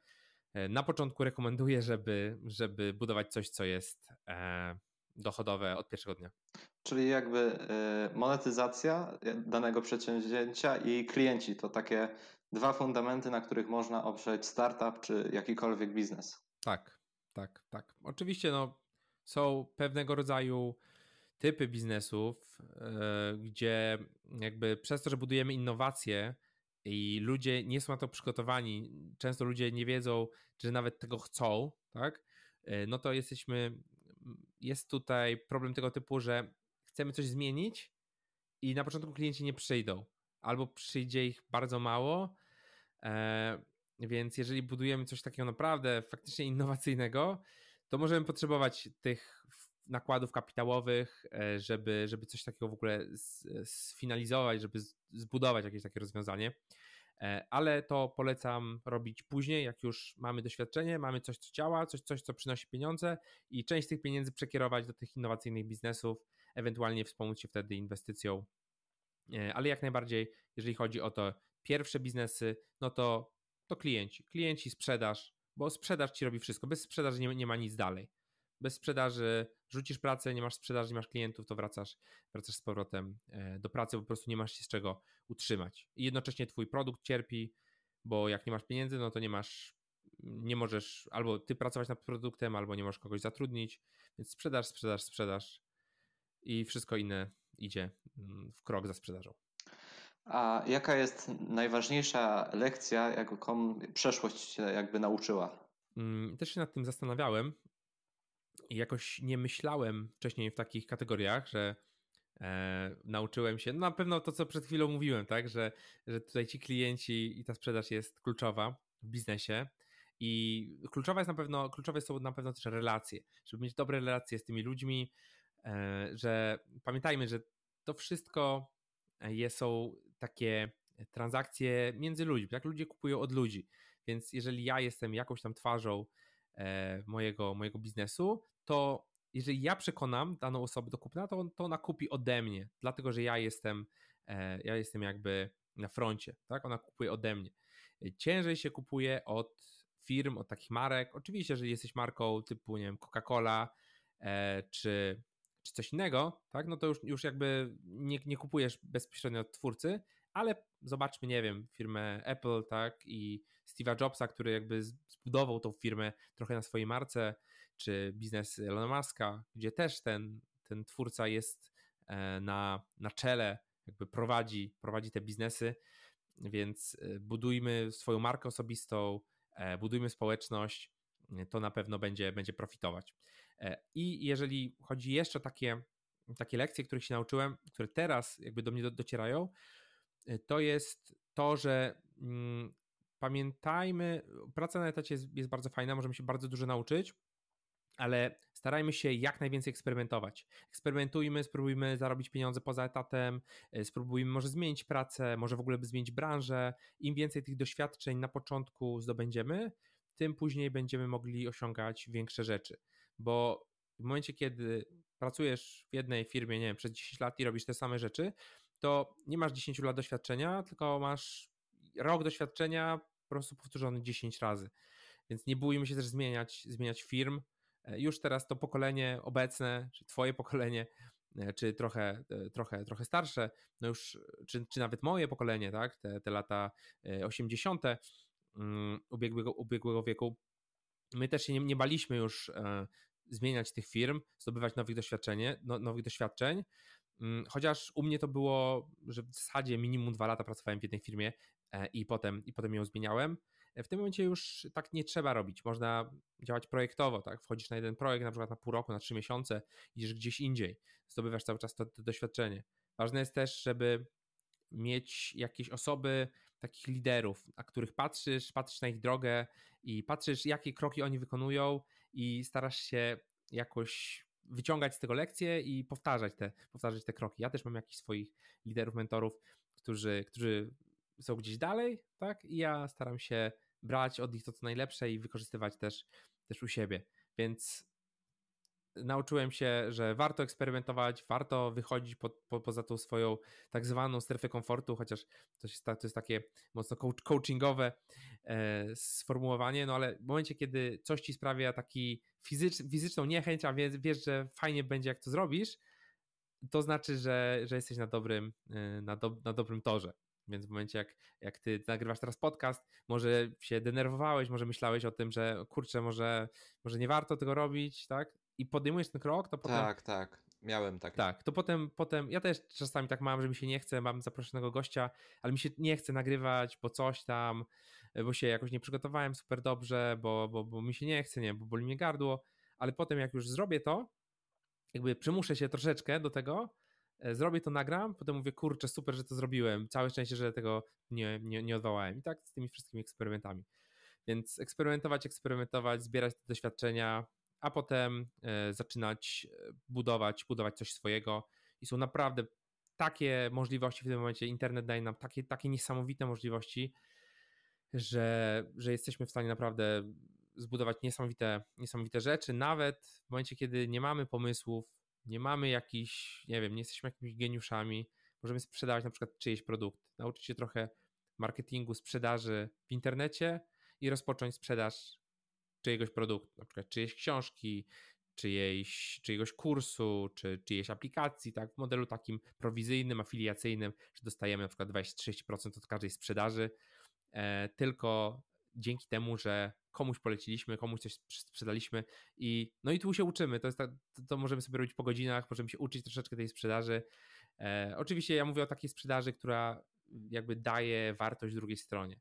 Na początku rekomenduję, żeby, żeby budować coś, co jest dochodowe od pierwszego dnia. Czyli jakby monetyzacja danego przedsięwzięcia i klienci to takie dwa fundamenty, na których można oprzeć startup czy jakikolwiek biznes. Tak, tak, tak. Oczywiście no, są pewnego rodzaju typy biznesów, yy, gdzie jakby przez to, że budujemy innowacje i ludzie nie są na to przygotowani, często ludzie nie wiedzą, czy nawet tego chcą, tak? Yy, no to jesteśmy, jest tutaj problem tego typu, że chcemy coś zmienić i na początku klienci nie przyjdą albo przyjdzie ich bardzo mało, e, więc jeżeli budujemy coś takiego naprawdę faktycznie innowacyjnego, to możemy potrzebować tych nakładów kapitałowych, e, żeby, żeby coś takiego w ogóle sfinalizować, żeby zbudować jakieś takie rozwiązanie. E, ale to polecam robić później, jak już mamy doświadczenie, mamy coś, co działa, coś, coś, co przynosi pieniądze i część tych pieniędzy przekierować do tych innowacyjnych biznesów, ewentualnie wspomóc się wtedy inwestycją ale jak najbardziej, jeżeli chodzi o to pierwsze biznesy, no to, to klienci. Klienci, sprzedaż, bo sprzedaż ci robi wszystko. Bez sprzedaży nie, nie ma nic dalej. Bez sprzedaży rzucisz pracę, nie masz sprzedaży, nie masz klientów, to wracasz, wracasz z powrotem e, do pracy, bo po prostu nie masz się z czego utrzymać. I jednocześnie twój produkt cierpi, bo jak nie masz pieniędzy, no to nie masz, nie możesz albo ty pracować nad produktem, albo nie możesz kogoś zatrudnić, więc sprzedaż, sprzedaż, sprzedaż i wszystko inne idzie mm, w krok za sprzedażą. A jaka jest najważniejsza lekcja, jaką przeszłość cię jakby nauczyła? Mm, też się nad tym zastanawiałem i jakoś nie myślałem wcześniej w takich kategoriach, że e, nauczyłem się, no na pewno to, co przed chwilą mówiłem, tak, że, że tutaj ci klienci i ta sprzedaż jest kluczowa w biznesie. I kluczowa jest na pewno, kluczowe są na pewno też relacje, żeby mieć dobre relacje z tymi ludźmi, że pamiętajmy, że to wszystko e, są takie transakcje między ludźmi, tak? Ludzie kupują od ludzi, więc jeżeli ja jestem jakąś tam twarzą e, mojego, mojego biznesu, to jeżeli ja przekonam daną osobę do kupna, to, to ona kupi ode mnie, dlatego że ja jestem, ja jestem jakby na froncie, tak? Ona kupuje ode mnie. Ciężej się kupuje od firm, od takich marek. Oczywiście, że jesteś marką typu, nie wiem, Coca-Cola, czy czy coś innego, tak, no to już, już jakby nie, nie kupujesz bezpośrednio od twórcy, ale zobaczmy, nie wiem, firmę Apple, tak, i Steve'a Jobsa, który jakby zbudował tą firmę trochę na swojej marce, czy biznes Elona Muska, gdzie też ten, ten twórca jest e, na, na czele, jakby prowadzi, prowadzi te biznesy, więc e, budujmy swoją markę osobistą, e, budujmy społeczność, to na pewno będzie, będzie profitować. E, I jeżeli chodzi jeszcze takie, takie lekcje, których się nauczyłem, które teraz jakby do mnie docierają, e, to jest to, że mm, pamiętajmy, praca na etacie jest, jest bardzo fajna, możemy się bardzo dużo nauczyć, ale starajmy się jak najwięcej eksperymentować. Eksperymentujmy, spróbujmy zarobić pieniądze poza etatem, e, spróbujmy może zmienić pracę, może w ogóle zmienić branżę. Im więcej tych doświadczeń na początku zdobędziemy, tym później będziemy mogli osiągać większe rzeczy. Bo w momencie, kiedy pracujesz w jednej firmie, nie wiem, przez 10 lat i robisz te same rzeczy, to nie masz 10 lat doświadczenia, tylko masz rok doświadczenia po prostu powtórzony 10 razy. Więc nie bójmy się też zmieniać, zmieniać firm. E, już teraz to pokolenie obecne, czy twoje pokolenie, e, czy trochę, e, trochę, trochę starsze, no już, czy, czy nawet moje pokolenie, tak, te, te lata 80. Mm, ubiegłego, ubiegłego wieku, my też się nie, nie baliśmy już zmieniać tych firm, zdobywać nowych, doświadczenie, no, nowych doświadczeń, mm, chociaż u mnie to było, że w zasadzie minimum dwa lata pracowałem w jednej firmie i potem, i potem ją zmieniałem. W tym momencie już tak nie trzeba robić. Można działać projektowo, tak? Wchodzisz na jeden projekt, na przykład na pół roku, na trzy miesiące, idziesz gdzieś indziej, zdobywasz cały czas to, to doświadczenie. Ważne jest też, żeby mieć jakieś osoby, takich liderów, na których patrzysz, patrzysz na ich drogę i patrzysz, jakie kroki oni wykonują i starasz się jakoś wyciągać z tego lekcje i powtarzać te, powtarzać te kroki. Ja też mam jakichś swoich liderów, mentorów, którzy, którzy są gdzieś dalej, tak? I ja staram się brać od nich to, co najlepsze i wykorzystywać też, też u siebie. Więc nauczyłem się, że warto eksperymentować, warto wychodzić po, po, poza tą swoją tak zwaną strefę komfortu, chociaż to jest, to jest takie mocno coachingowe sformułowanie, no ale w momencie, kiedy coś ci sprawia taki fizycz, fizyczną niechęć, a wiesz, wiesz, że fajnie będzie, jak to zrobisz, to znaczy, że, że jesteś na dobrym, e, na, do, na dobrym torze. Więc w momencie, jak, jak ty nagrywasz teraz podcast, może się denerwowałeś, może myślałeś o tym, że kurczę, może, może nie warto tego robić, tak? I podejmujesz ten krok, to potem. Tak, tak. Miałem tak. Tak, to potem, potem. Ja też czasami tak mam, że mi się nie chce, mam zaproszonego gościa, ale mi się nie chce nagrywać, bo coś tam, bo się jakoś nie przygotowałem super dobrze, bo, bo, bo mi się nie chce, nie, bo boli mnie gardło. Ale potem, jak już zrobię to, jakby przymuszę się troszeczkę do tego, E, zrobię to, nagram, potem mówię, kurczę, super, że to zrobiłem, całe szczęście, że tego nie, nie, nie odwołałem. I tak z tymi wszystkimi eksperymentami. Więc eksperymentować, eksperymentować, zbierać te doświadczenia, a potem e, zaczynać e, budować, budować coś swojego. I są naprawdę takie możliwości w tym momencie. Internet daje nam takie, takie niesamowite możliwości, że, że jesteśmy w stanie naprawdę zbudować niesamowite, niesamowite rzeczy, nawet w momencie, kiedy nie mamy pomysłów, nie mamy jakichś, nie wiem, nie jesteśmy jakimiś geniuszami, możemy sprzedawać na przykład czyjeś produkty, nauczyć się trochę marketingu, sprzedaży w internecie i rozpocząć sprzedaż czyjegoś produktu, na przykład czyjejś książki, czyjejś, czyjegoś kursu, czy czyjejś aplikacji, tak, w modelu takim prowizyjnym, afiliacyjnym, że dostajemy na przykład 20-30% od każdej sprzedaży, tylko dzięki temu, że komuś poleciliśmy, komuś coś sprzedaliśmy i no i tu się uczymy. To, jest to, to możemy sobie robić po godzinach, możemy się uczyć troszeczkę tej sprzedaży. E, oczywiście ja mówię o takiej sprzedaży, która jakby daje wartość drugiej stronie,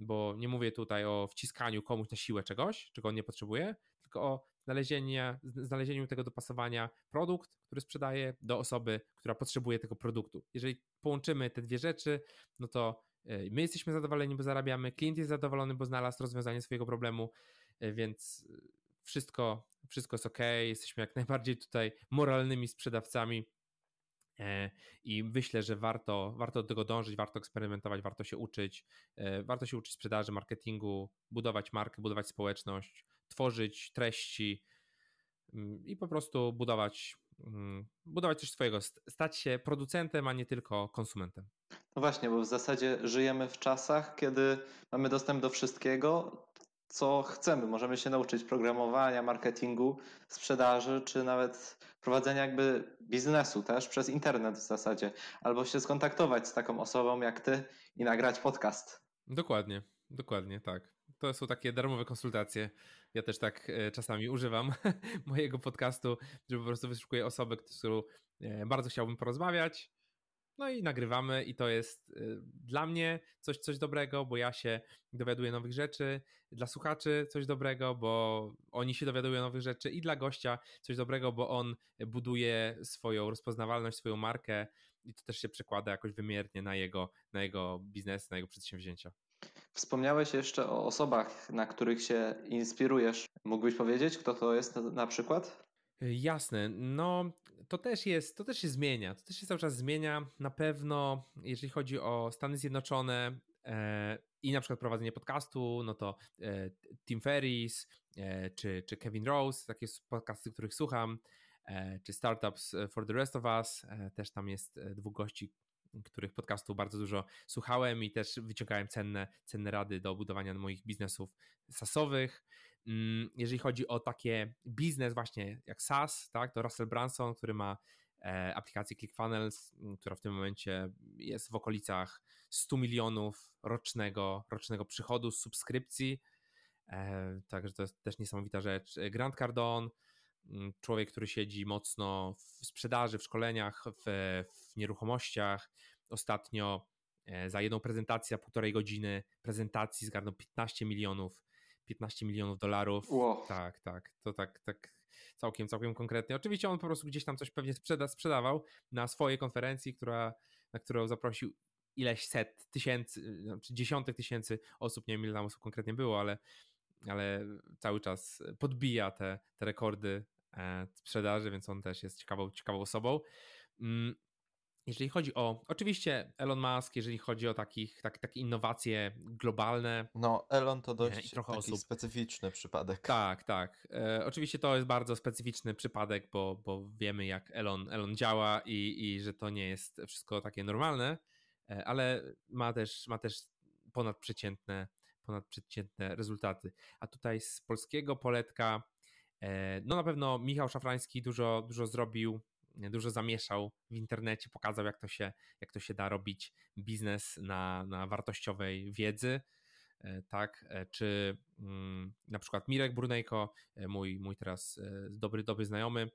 bo nie mówię tutaj o wciskaniu komuś na siłę czegoś, czego on nie potrzebuje, tylko o znalezieniu, znalezieniu tego dopasowania produkt, który sprzedaje do osoby, która potrzebuje tego produktu. Jeżeli połączymy te dwie rzeczy, no to E, my jesteśmy zadowoleni, bo zarabiamy, klient jest zadowolony, bo znalazł rozwiązanie swojego problemu, e, więc e, wszystko, wszystko jest ok. Jesteśmy jak najbardziej tutaj moralnymi sprzedawcami. I myślę, że warto, warto do tego dążyć, warto eksperymentować, warto się uczyć, warto się uczyć sprzedaży, marketingu, budować markę, budować społeczność, tworzyć treści mm, i po prostu budować, budować coś swojego, stać się producentem, a nie tylko konsumentem. No właśnie, bo w zasadzie żyjemy w czasach, kiedy mamy dostęp do wszystkiego, co chcemy. Możemy się nauczyć programowania, marketingu, sprzedaży, czy nawet prowadzenia jakby biznesu też przez internet w zasadzie. Albo się skontaktować z taką osobą jak ty i nagrać podcast. Dokładnie, dokładnie, tak. To są takie darmowe konsultacje. Ja też tak e, czasami używam mojego podcastu, żeby po prostu wyszukuję osobę, z którą e, bardzo chciałbym porozmawiać no i nagrywamy i to jest y, dla mnie coś, coś dobrego, bo ja się dowiaduję nowych rzeczy, dla słuchaczy coś dobrego, bo oni się dowiadują nowych rzeczy i dla gościa coś dobrego, bo on buduje swoją rozpoznawalność, swoją markę i to też się przekłada jakoś wymiernie na jego, na jego biznes, na jego przedsięwzięcia. Wspomniałeś jeszcze o osobach, na których się inspirujesz. Mógłbyś powiedzieć, kto to jest na, przykład? Jasne, no to też jest, to też się zmienia, to też się cały czas zmienia. Na pewno, jeżeli chodzi o Stany Zjednoczone e, i na przykład prowadzenie podcastu, no to e, Tim Ferris e, czy, czy Kevin Rose, takie podcasty, których słucham, e, czy Startups for the Rest of Us, e, też tam jest e, dwóch gości, których podcastów bardzo dużo słuchałem i też wyciągałem cenne, cenne rady do budowania moich biznesów sasowych. Mm, jeżeli chodzi o takie biznes właśnie jak SaaS, tak, to Russell Branson, który ma e, aplikację ClickFunnels, mm, która w tym momencie jest w okolicach 100 milionów rocznego, rocznego przychodu z subskrypcji. E, także to jest też niesamowita rzecz. Grant Cardone, człowiek, który siedzi mocno w sprzedaży, w szkoleniach, w, w nieruchomościach. Ostatnio e, za jedną prezentację, półtorej godziny prezentacji zgarnął 15 milionów 15 milionów dolarów. Wow. Tak, tak, to tak, tak całkiem, całkiem konkretnie. Oczywiście on po prostu gdzieś tam coś pewnie sprzeda, sprzedawał na swojej konferencji, która, na którą zaprosił ileś set tysięcy, czy znaczy dziesiątek tysięcy osób, nie wiem ile tam osób konkretnie było, ale, ale cały czas podbija te, te rekordy e, sprzedaży, więc on też jest ciekawą, ciekawą osobą. Mm, jeżeli chodzi o, oczywiście Elon Musk, jeżeli chodzi o takich, tak, takie innowacje globalne. No, Elon to dość trochę taki osób. specyficzny przypadek. Tak, tak. E, oczywiście to jest bardzo specyficzny przypadek, bo, bo wiemy jak Elon, Elon działa i, i że to nie jest wszystko takie normalne, e, ale ma też, ma też ponadprzeciętne, ponadprzeciętne rezultaty. A tutaj z polskiego poletka, e, no na pewno Michał Szafrański dużo, dużo zrobił dużo zamieszał w internecie, pokazał jak to się, jak to się da robić biznes na, na wartościowej wiedzy. E, tak, e, czy mm, na przykład Mirek Brunejko, mój, mój teraz dobry, dobry znajomy,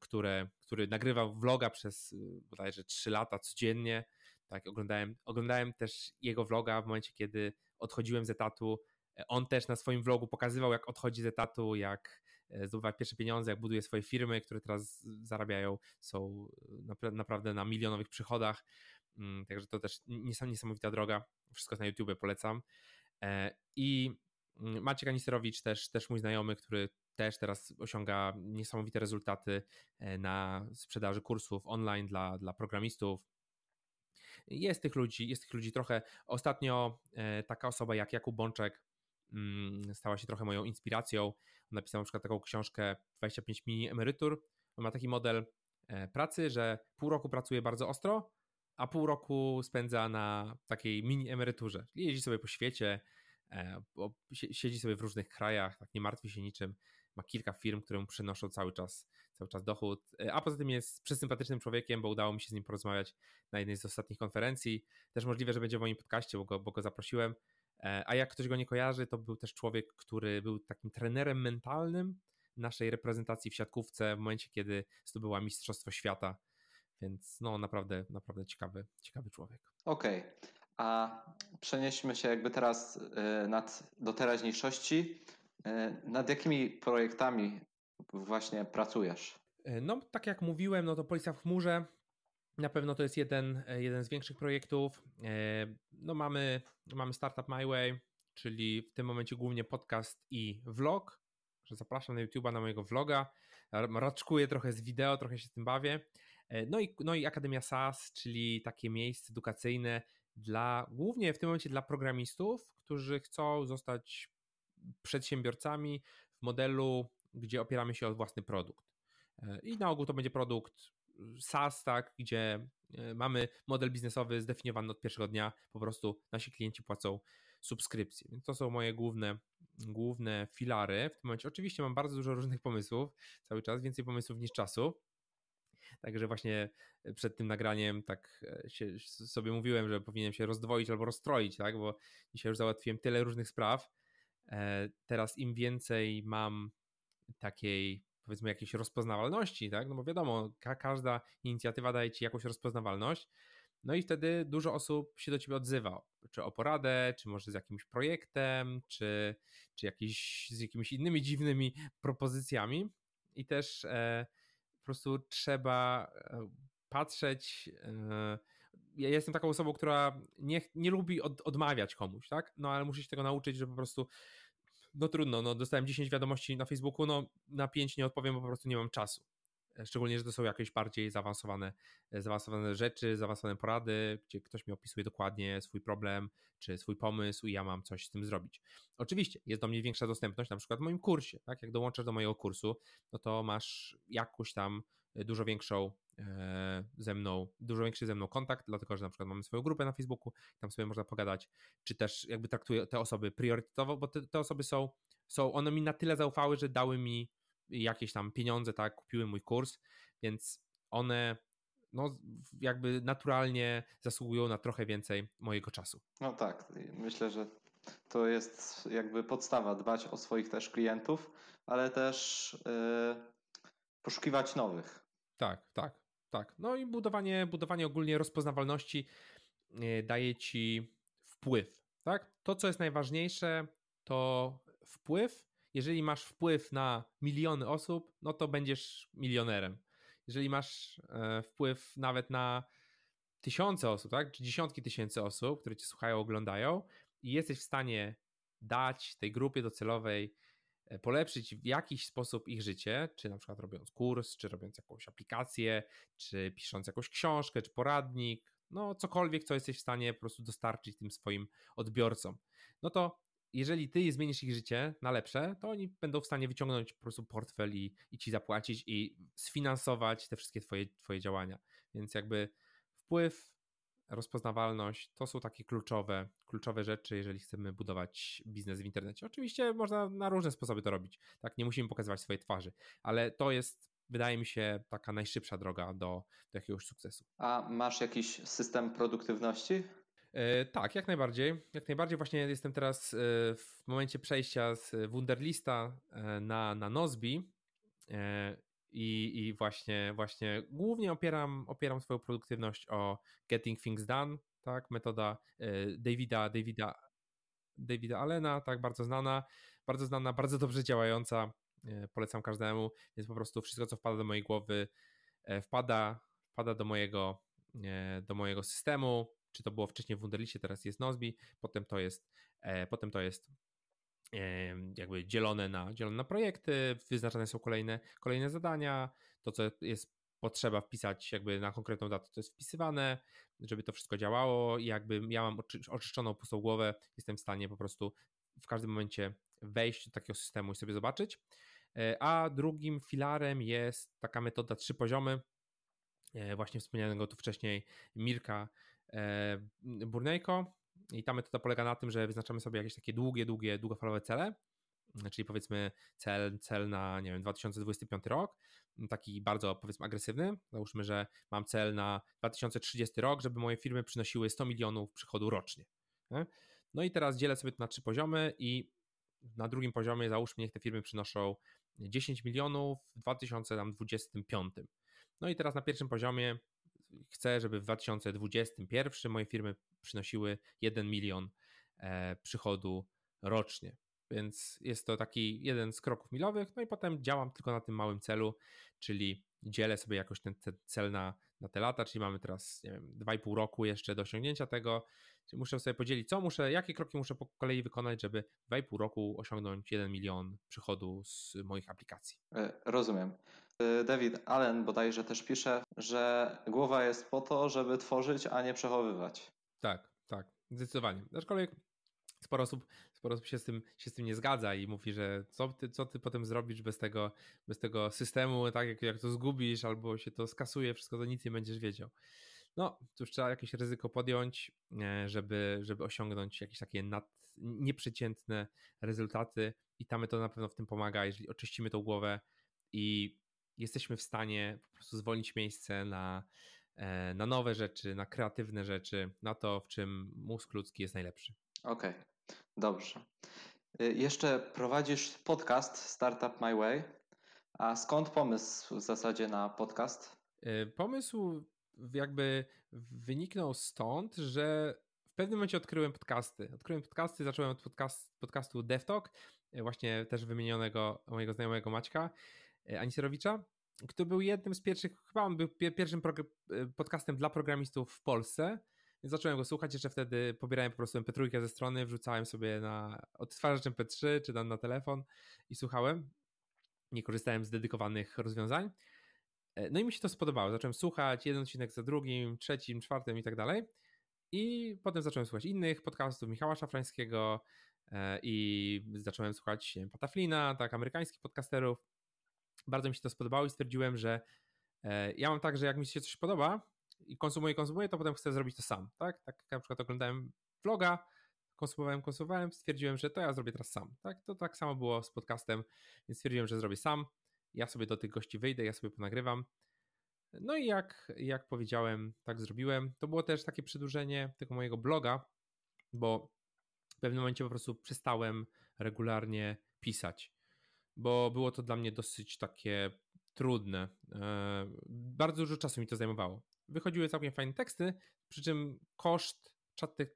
które, który nagrywał vloga przez bodajże 3 lata codziennie. Tak, oglądałem, oglądałem też jego vloga w momencie, kiedy odchodziłem z etatu. On też na swoim vlogu pokazywał, jak odchodzi z etatu, jak E, zdobywa pierwsze pieniądze, jak buduje swoje firmy, które teraz zarabiają, są naprawdę na milionowych przychodach. Mm, także to też niesamowita droga. Wszystko na YouTube polecam. E, I mm, Maciek Anisterowicz, też, też mój znajomy, który też teraz osiąga niesamowite rezultaty e, na sprzedaży kursów online dla, dla programistów. Jest tych ludzi, jest tych ludzi trochę. Ostatnio taka osoba jak Jakub Bączek Mm, stała się trochę moją inspiracją. On napisał na przykład taką książkę 25 mini emerytur. On ma taki model e, pracy, że pół roku pracuje bardzo ostro, a pół roku spędza na takiej mini emeryturze. Jeździ sobie po świecie, e, siedzi sobie w różnych krajach, tak nie martwi się niczym. Ma kilka firm, które mu przynoszą cały czas, cały czas dochód, e, a poza tym jest przesympatycznym człowiekiem, bo udało mi się z nim porozmawiać na jednej z ostatnich konferencji. Też możliwe, że będzie w moim podcaście, bo go, bo go zaprosiłem. E, a jak ktoś go nie kojarzy, to był też człowiek, który był takim trenerem mentalnym naszej reprezentacji w siatkówce w momencie, kiedy zdobyła Mistrzostwo Świata. Więc no naprawdę, naprawdę ciekawy, ciekawy człowiek. Okej, okay. a przenieśmy się jakby teraz e, nad, do teraźniejszości. E, nad jakimi projektami właśnie pracujesz? No, tak jak mówiłem, no to Policja w chmurze na pewno to jest jeden, e, jeden z większych projektów. E, no mamy, mamy Startup My Way, czyli w tym momencie głównie podcast i vlog. Że zapraszam na YouTube'a na mojego vloga. Raczkuję trochę z wideo, trochę się z tym bawię. E, no i, no i Akademia SaaS, czyli takie miejsce edukacyjne dla, głównie w tym momencie dla programistów, którzy chcą zostać przedsiębiorcami w modelu, gdzie opieramy się o własny produkt. I na ogół to będzie produkt SaaS, tak, gdzie e, mamy model biznesowy zdefiniowany od pierwszego dnia, po prostu nasi klienci płacą subskrypcję. Więc to są moje główne, główne filary. W tym momencie oczywiście mam bardzo dużo różnych pomysłów, cały czas więcej pomysłów niż czasu. Także właśnie przed tym nagraniem tak e, się, sobie mówiłem, że powinienem się rozdwoić albo rozstroić, tak? bo dzisiaj już załatwiłem tyle różnych spraw. E, teraz im więcej mam takiej powiedzmy jakiejś rozpoznawalności, tak? No bo wiadomo, ka każda inicjatywa daje ci jakąś rozpoznawalność. No i wtedy dużo osób się do ciebie odzywa, czy o poradę, czy może z jakimś projektem, czy, czy jakiś, z jakimiś innymi dziwnymi propozycjami. I też e, po prostu trzeba e, patrzeć, e, ja jestem taką osobą, która nie, nie lubi od, odmawiać komuś, tak? No ale muszę się tego nauczyć, że po prostu no trudno, no dostałem 10 wiadomości na Facebooku, no na 5 nie odpowiem, bo po prostu nie mam czasu. Szczególnie, że to są jakieś bardziej zaawansowane, zaawansowane rzeczy, zaawansowane porady, gdzie ktoś mi opisuje dokładnie swój problem czy swój pomysł i ja mam coś z tym zrobić. Oczywiście jest do mnie większa dostępność, na przykład w moim kursie. Tak? Jak dołączasz do mojego kursu, no to masz jakąś tam dużo większą e, ze mną, dużo większy ze mną kontakt, dlatego że na przykład mamy swoją grupę na Facebooku, tam sobie można pogadać, czy też jakby traktuję te osoby priorytetowo, bo te, te osoby są, są, one mi na tyle zaufały, że dały mi jakieś tam pieniądze, tak, kupiły mój kurs, więc one no, jakby naturalnie zasługują na trochę więcej mojego czasu. No tak, myślę, że to jest jakby podstawa dbać o swoich też klientów, ale też yy, poszukiwać nowych. Tak, tak, tak. No i budowanie, budowanie ogólnie rozpoznawalności yy, daje ci wpływ, tak? To, co jest najważniejsze, to wpływ jeżeli masz wpływ na miliony osób, no to będziesz milionerem. Jeżeli masz e, wpływ nawet na tysiące osób, tak, czy dziesiątki tysięcy osób, które cię słuchają, oglądają i jesteś w stanie dać tej grupie docelowej e, polepszyć w jakiś sposób ich życie, czy na przykład robiąc kurs, czy robiąc jakąś aplikację, czy pisząc jakąś książkę, czy poradnik, no cokolwiek, co jesteś w stanie po prostu dostarczyć tym swoim odbiorcom, no to jeżeli ty zmienisz ich życie na lepsze, to oni będą w stanie wyciągnąć po prostu portfel i, i ci zapłacić i sfinansować te wszystkie twoje, twoje działania. Więc jakby wpływ, rozpoznawalność to są takie kluczowe, kluczowe rzeczy, jeżeli chcemy budować biznes w internecie. Oczywiście można na różne sposoby to robić. Tak, nie musimy pokazywać swojej twarzy, ale to jest wydaje mi się taka najszybsza droga do, do jakiegoś sukcesu. A masz jakiś system produktywności? E, tak, jak najbardziej. Jak najbardziej właśnie jestem teraz e, w momencie przejścia z Wunderlista e, na, na Nozbi i, i właśnie, właśnie głównie opieram, opieram swoją produktywność o Getting Things Done, tak, metoda Davida, Davida, Davida Allena, tak, bardzo znana, bardzo znana, bardzo dobrze działająca, polecam każdemu, więc po prostu wszystko, co wpada do mojej głowy, wpada, wpada do mojego, do mojego systemu, czy to było wcześniej w Wunderliście, teraz jest Nozbi, potem to jest, e, potem to jest e, jakby dzielone na, dzielone na projekty, wyznaczane są kolejne, kolejne zadania, to co jest potrzeba wpisać jakby na konkretną datę, to jest wpisywane, żeby to wszystko działało. I jakby ja mam oczyszczoną pustą głowę, jestem w stanie po prostu w każdym momencie wejść do takiego systemu i sobie zobaczyć. E, a drugim filarem jest taka metoda trzy poziomy, e, właśnie wspomnianego tu wcześniej Mirka E, Burnejko i ta metoda polega na tym, że wyznaczamy sobie jakieś takie długie, długie, długofalowe cele, czyli powiedzmy cel, cel na, nie wiem, 2025 rok, taki bardzo powiedzmy agresywny. Załóżmy, że mam cel na 2030 rok, żeby moje firmy przynosiły 100 milionów przychodu rocznie. No i teraz dzielę sobie to na trzy poziomy i na drugim poziomie załóżmy, niech te firmy przynoszą 10 milionów w 2025. No i teraz na pierwszym poziomie chcę, żeby w 2021 moje firmy przynosiły 1 milion e, przychodu rocznie. Więc jest to taki jeden z kroków milowych, no i potem działam tylko na tym małym celu, czyli dzielę sobie jakoś ten, cel na, na te lata, czyli mamy teraz, nie wiem, 2,5 roku jeszcze do osiągnięcia tego, czyli muszę sobie podzielić, co muszę, jakie kroki muszę po kolei wykonać, żeby w 2,5 roku osiągnąć 1 milion przychodu z moich aplikacji. E, rozumiem. Y, David Allen bodajże też pisze, że głowa jest po to, żeby tworzyć, a nie przechowywać. Tak, tak, zdecydowanie. Aczkolwiek sporo osób, sporo osób się, z tym, się z tym nie zgadza i mówi, że co ty, co ty potem zrobisz bez tego, bez tego systemu, tak jak, jak to zgubisz albo się to skasuje, wszystko to nic nie będziesz wiedział. No, cóż, trzeba jakieś ryzyko podjąć, e, żeby, żeby osiągnąć jakieś takie nad, nieprzeciętne rezultaty i ta metoda na pewno w tym pomaga, jeżeli oczyścimy tą głowę i jesteśmy w stanie po prostu zwolnić miejsce na, e, na nowe rzeczy, na kreatywne rzeczy, na to, w czym mózg ludzki jest najlepszy. Okej, okay. dobrze. Y, jeszcze prowadzisz podcast Startup My Way. A skąd pomysł w zasadzie na podcast? E, pomysł jakby wyniknął stąd, że w pewnym momencie odkryłem podcasty. Odkryłem podcasty, zacząłem od podcast, podcastu DevTalk, e, właśnie też wymienionego mojego znajomego Maćka Aniserowicza który był jednym z pierwszych, chyba on był pierwszym podcastem dla programistów w Polsce. Więc zacząłem go słuchać, jeszcze wtedy pobierałem po prostu MP3 ze strony, wrzucałem sobie na odtwarzacz MP3 czy tam na telefon i słuchałem. Nie korzystałem z dedykowanych rozwiązań. E, no i mi się to spodobało. Zacząłem słuchać jeden odcinek za drugim, trzecim, czwartym i tak dalej. I potem zacząłem słuchać innych podcastów Michała Szafrańskiego e, i zacząłem słuchać Pataflina, tak, amerykańskich podcasterów. Bardzo mi się to spodobało i stwierdziłem, że e, ja mam tak, że jak mi się coś podoba i konsumuję, konsumuję, to potem chcę zrobić to sam, tak? Tak na przykład oglądałem vloga, konsumowałem, konsumowałem, stwierdziłem, że to ja zrobię teraz sam, tak? To tak samo było z podcastem, więc stwierdziłem, że zrobię sam. Ja sobie do tych gości wyjdę, ja sobie ponagrywam. No i jak, jak powiedziałem, tak zrobiłem. To było też takie przedłużenie tego mojego bloga, bo w pewnym momencie po prostu przestałem regularnie pisać, bo było to dla mnie dosyć takie trudne. E, bardzo dużo czasu mi to zajmowało. Wychodziły całkiem fajne teksty, przy czym koszt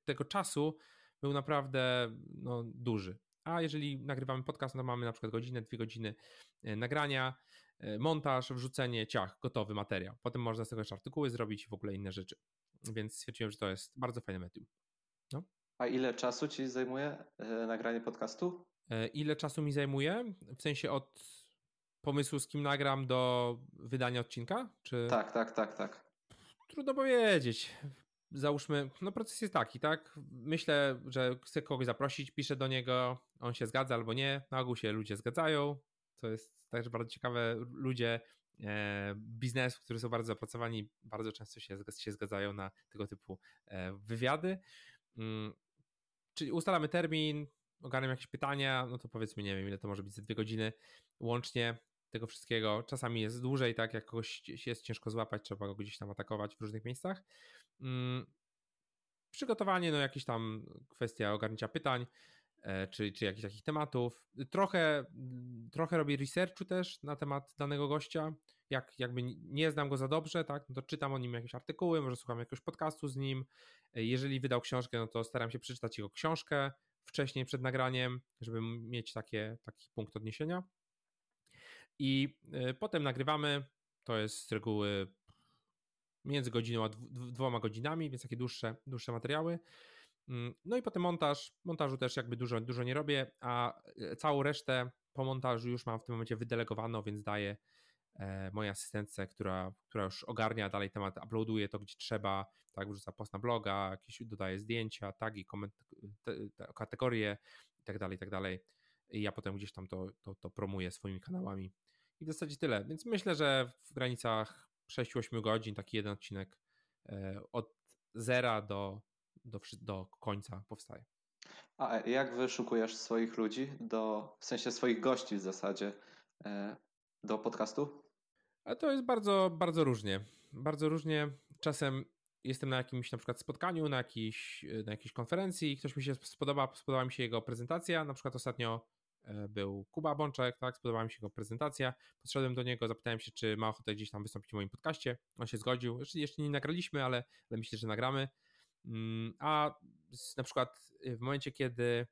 tego czasu był naprawdę no, duży. A jeżeli nagrywamy podcast, no mamy na przykład godzinę, dwie godziny e, nagrania, e, montaż, wrzucenie, ciach, gotowy materiał. Potem można z tego jeszcze artykuły zrobić i w ogóle inne rzeczy. Więc stwierdziłem, że to jest bardzo fajne medium. A ile czasu ci zajmuje e, nagranie podcastu? Ile czasu mi zajmuje? W sensie od pomysłu, z kim nagram, do wydania odcinka? Czy... Tak, tak, tak, tak. Trudno powiedzieć załóżmy, no proces jest taki, tak? Myślę, że chcę kogoś zaprosić, piszę do niego, on się zgadza albo nie. Na ogół się ludzie zgadzają. To jest też bardzo ciekawe. Ludzie e, biznesu, którzy są bardzo zapracowani, bardzo często się, się zgadzają na tego typu e, wywiady. Czyli ustalamy termin, ogarniam jakieś pytania, no to powiedzmy, nie wiem, ile to może być za dwie godziny łącznie tego wszystkiego. Czasami jest dłużej, tak, jak kogoś jest ciężko złapać, trzeba go gdzieś tam atakować w różnych miejscach. Mm, przygotowanie, no jakieś tam kwestia ogarnięcia pytań, czy, czy jakichś takich tematów. Trochę, trochę robię researchu też na temat danego gościa. Jak jakby nie znam go za dobrze, tak, no to czytam o nim jakieś artykuły, może słucham jakiegoś podcastu z nim. E, jeżeli wydał książkę, no to staram się przeczytać jego książkę wcześniej przed nagraniem, żeby mieć takie, taki punkt odniesienia. I e, potem nagrywamy. To jest z reguły między godziną a dwoma godzinami, więc takie dłuższe, dłuższe materiały. Mm, no i potem montaż. Montażu też jakby dużo, dużo nie robię, a e, całą resztę po montażu już mam w tym momencie wydelegowaną, więc daję e, mojej asystentce, która, która już ogarnia dalej temat, uploaduje to gdzie trzeba, tak, wrzuca post na bloga, jakieś dodaje zdjęcia, tagi, koment, te, te kategorie i tak dalej, i tak. I ja potem gdzieś tam to, to, to promuję swoimi kanałami. I w zasadzie tyle. Więc myślę, że w granicach 6-8 godzin taki jeden odcinek e, od zera do, do, do końca powstaje. A jak wyszukujesz swoich ludzi, do, w sensie swoich gości w zasadzie e, do podcastu? A to jest bardzo, bardzo różnie. Bardzo różnie. Czasem jestem na jakimś na przykład spotkaniu, na jakiejś, na jakiejś konferencji i ktoś mi się spodoba, spodoba mi się jego prezentacja. Na przykład ostatnio E, był Kuba Bączek, tak, spodobała mi się jego prezentacja, podszedłem do niego, zapytałem się, czy ma ochotę gdzieś tam wystąpić w moim podcaście, on się zgodził, jeszcze, jeszcze nie nagraliśmy, ale, ale myślę, że nagramy, a na przykład w momencie, kiedy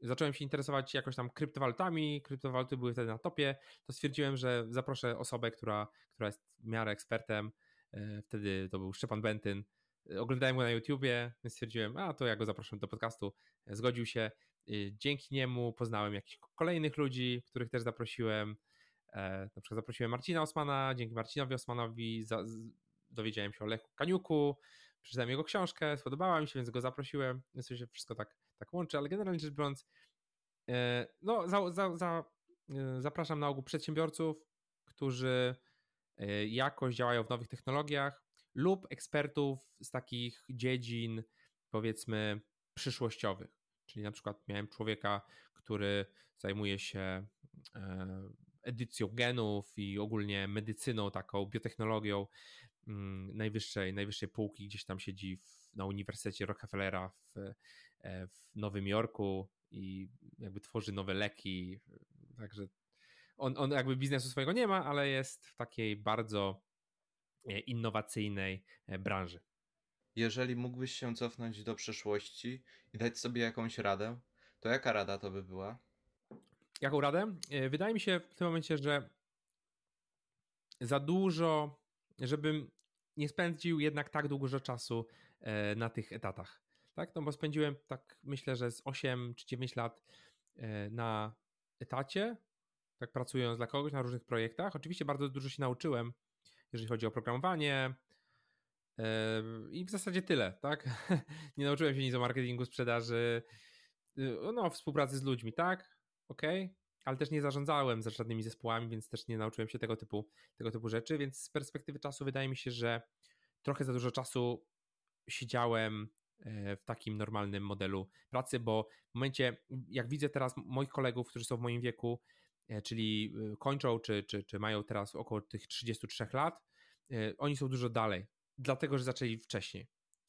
zacząłem się interesować jakoś tam kryptowalutami, kryptowaluty były wtedy na topie, to stwierdziłem, że zaproszę osobę, która, która jest w miarę ekspertem, e, wtedy to był Szczepan Bentyn, oglądałem go na YouTubie, więc stwierdziłem, a to ja go zapraszam do podcastu, zgodził się, Y, dzięki niemu poznałem jakichś kolejnych ludzi, których też zaprosiłem. E, na przykład zaprosiłem Marcina Osmana, dzięki Marcinowi Osmanowi dowiedziałem się o Lechu Kaniuku, przeczytałem jego książkę, spodobała mi się, więc go zaprosiłem, więc się wszystko tak, tak łączy, ale generalnie rzecz biorąc, e, no za, za, za, e, zapraszam na ogół przedsiębiorców, którzy jakoś działają w nowych technologiach lub ekspertów z takich dziedzin, powiedzmy, przyszłościowych. Czyli na przykład miałem człowieka, który zajmuje się e, edycją genów i ogólnie medycyną, taką biotechnologią najwyższej, najwyższej półki, gdzieś tam siedzi w, na Uniwersytecie Rockefellera w, e, w Nowym Jorku i jakby tworzy nowe leki. Także on, on jakby biznesu swojego nie ma, ale jest w takiej bardzo e, innowacyjnej branży. Jeżeli mógłbyś się cofnąć do przeszłości i dać sobie jakąś radę, to jaka rada to by była? Jaką radę? E, wydaje mi się w tym momencie, że za dużo, żebym nie spędził jednak tak dużo czasu e, na tych etatach. Tak? No bo spędziłem tak myślę, że z 8 czy 9 lat e, na etacie, tak pracując dla kogoś na różnych projektach. Oczywiście bardzo dużo się nauczyłem, jeżeli chodzi o programowanie, i w zasadzie tyle, tak? Nie nauczyłem się nic o marketingu, sprzedaży, y, no, współpracy z ludźmi, tak? Ok, ale też nie zarządzałem za żadnymi zespołami, więc też nie nauczyłem się tego typu, tego typu rzeczy, więc z perspektywy czasu wydaje mi się, że trochę za dużo czasu siedziałem e, w takim normalnym modelu pracy, bo w momencie, jak widzę teraz moich kolegów, którzy są w moim wieku, e, czyli y, kończą, czy, czy, czy mają teraz około tych 33 lat, e, oni są dużo dalej dlatego że zaczęli wcześniej.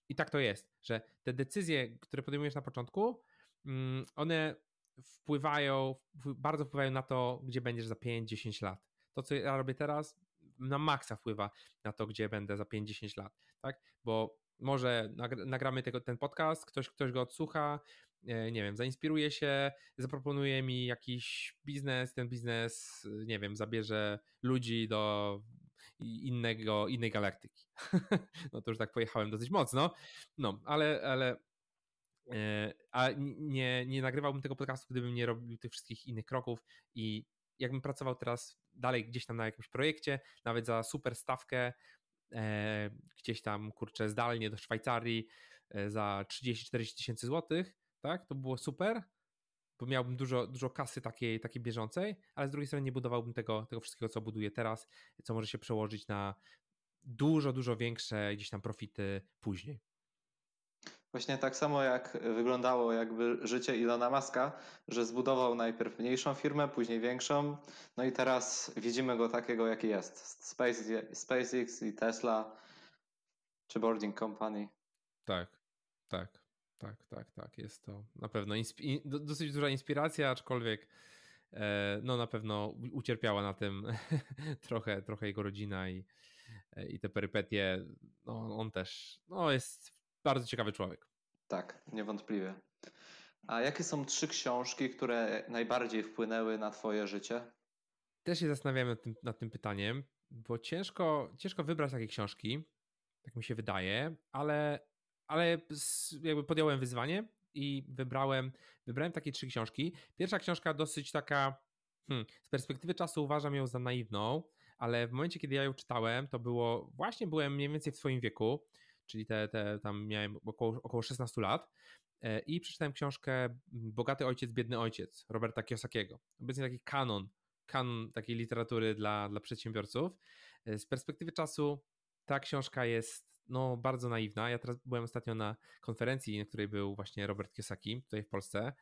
I tak to jest, że te decyzje, które podejmujesz na początku, mm, one wpływają, bardzo wpływają na to, gdzie będziesz za 5-10 lat. To, co ja robię teraz, na maksa wpływa na to, gdzie będę za 5-10 lat, tak? Bo może nagramy tego, ten podcast, ktoś, ktoś go odsłucha, e, nie wiem, zainspiruje się, zaproponuje mi jakiś biznes, ten biznes, nie wiem, zabierze ludzi do innego, innej galaktyki. no to już tak pojechałem dosyć mocno, no, ale, ale a nie, nie nagrywałbym tego podcastu, gdybym nie robił tych wszystkich innych kroków i jakbym pracował teraz dalej gdzieś tam na jakimś projekcie, nawet za super stawkę, e, gdzieś tam, kurczę, zdalnie do Szwajcarii e, za 30-40 tysięcy złotych, tak, to było super, bo miałbym dużo, dużo kasy takiej, takiej bieżącej, ale z drugiej strony nie budowałbym tego, tego wszystkiego, co buduję teraz, co może się przełożyć na dużo, dużo większe gdzieś tam profity później. Właśnie tak samo jak wyglądało jakby życie Ilona Maska, że zbudował najpierw mniejszą firmę, później większą, no i teraz widzimy go takiego, jaki jest. Space, SpaceX i Tesla, czy Boarding Company. Tak, tak. Tak, tak, tak. Jest to na pewno dosyć duża inspiracja, aczkolwiek e, no na pewno ucierpiała na tym trochę, trochę jego rodzina i, e, i te perypetie. No, on też no, jest bardzo ciekawy człowiek. Tak, niewątpliwie. A jakie są trzy książki, które najbardziej wpłynęły na Twoje życie? Też się zastanawiam nad tym, nad tym pytaniem, bo ciężko, ciężko wybrać takie książki, tak mi się wydaje, ale ale jakby podjąłem wyzwanie i wybrałem, wybrałem takie trzy książki. Pierwsza książka dosyć taka, hmm, z perspektywy czasu uważam ją za naiwną, ale w momencie, kiedy ja ją czytałem, to było, właśnie byłem mniej więcej w swoim wieku, czyli te, te tam miałem około, około 16 lat e, i przeczytałem książkę Bogaty ojciec, biedny ojciec Roberta Kiyosakiego. Obecnie taki kanon, kanon takiej literatury dla, dla przedsiębiorców. E, z perspektywy czasu ta książka jest no, bardzo naiwna. Ja teraz byłem ostatnio na konferencji, na której był właśnie Robert Kiosaki tutaj w Polsce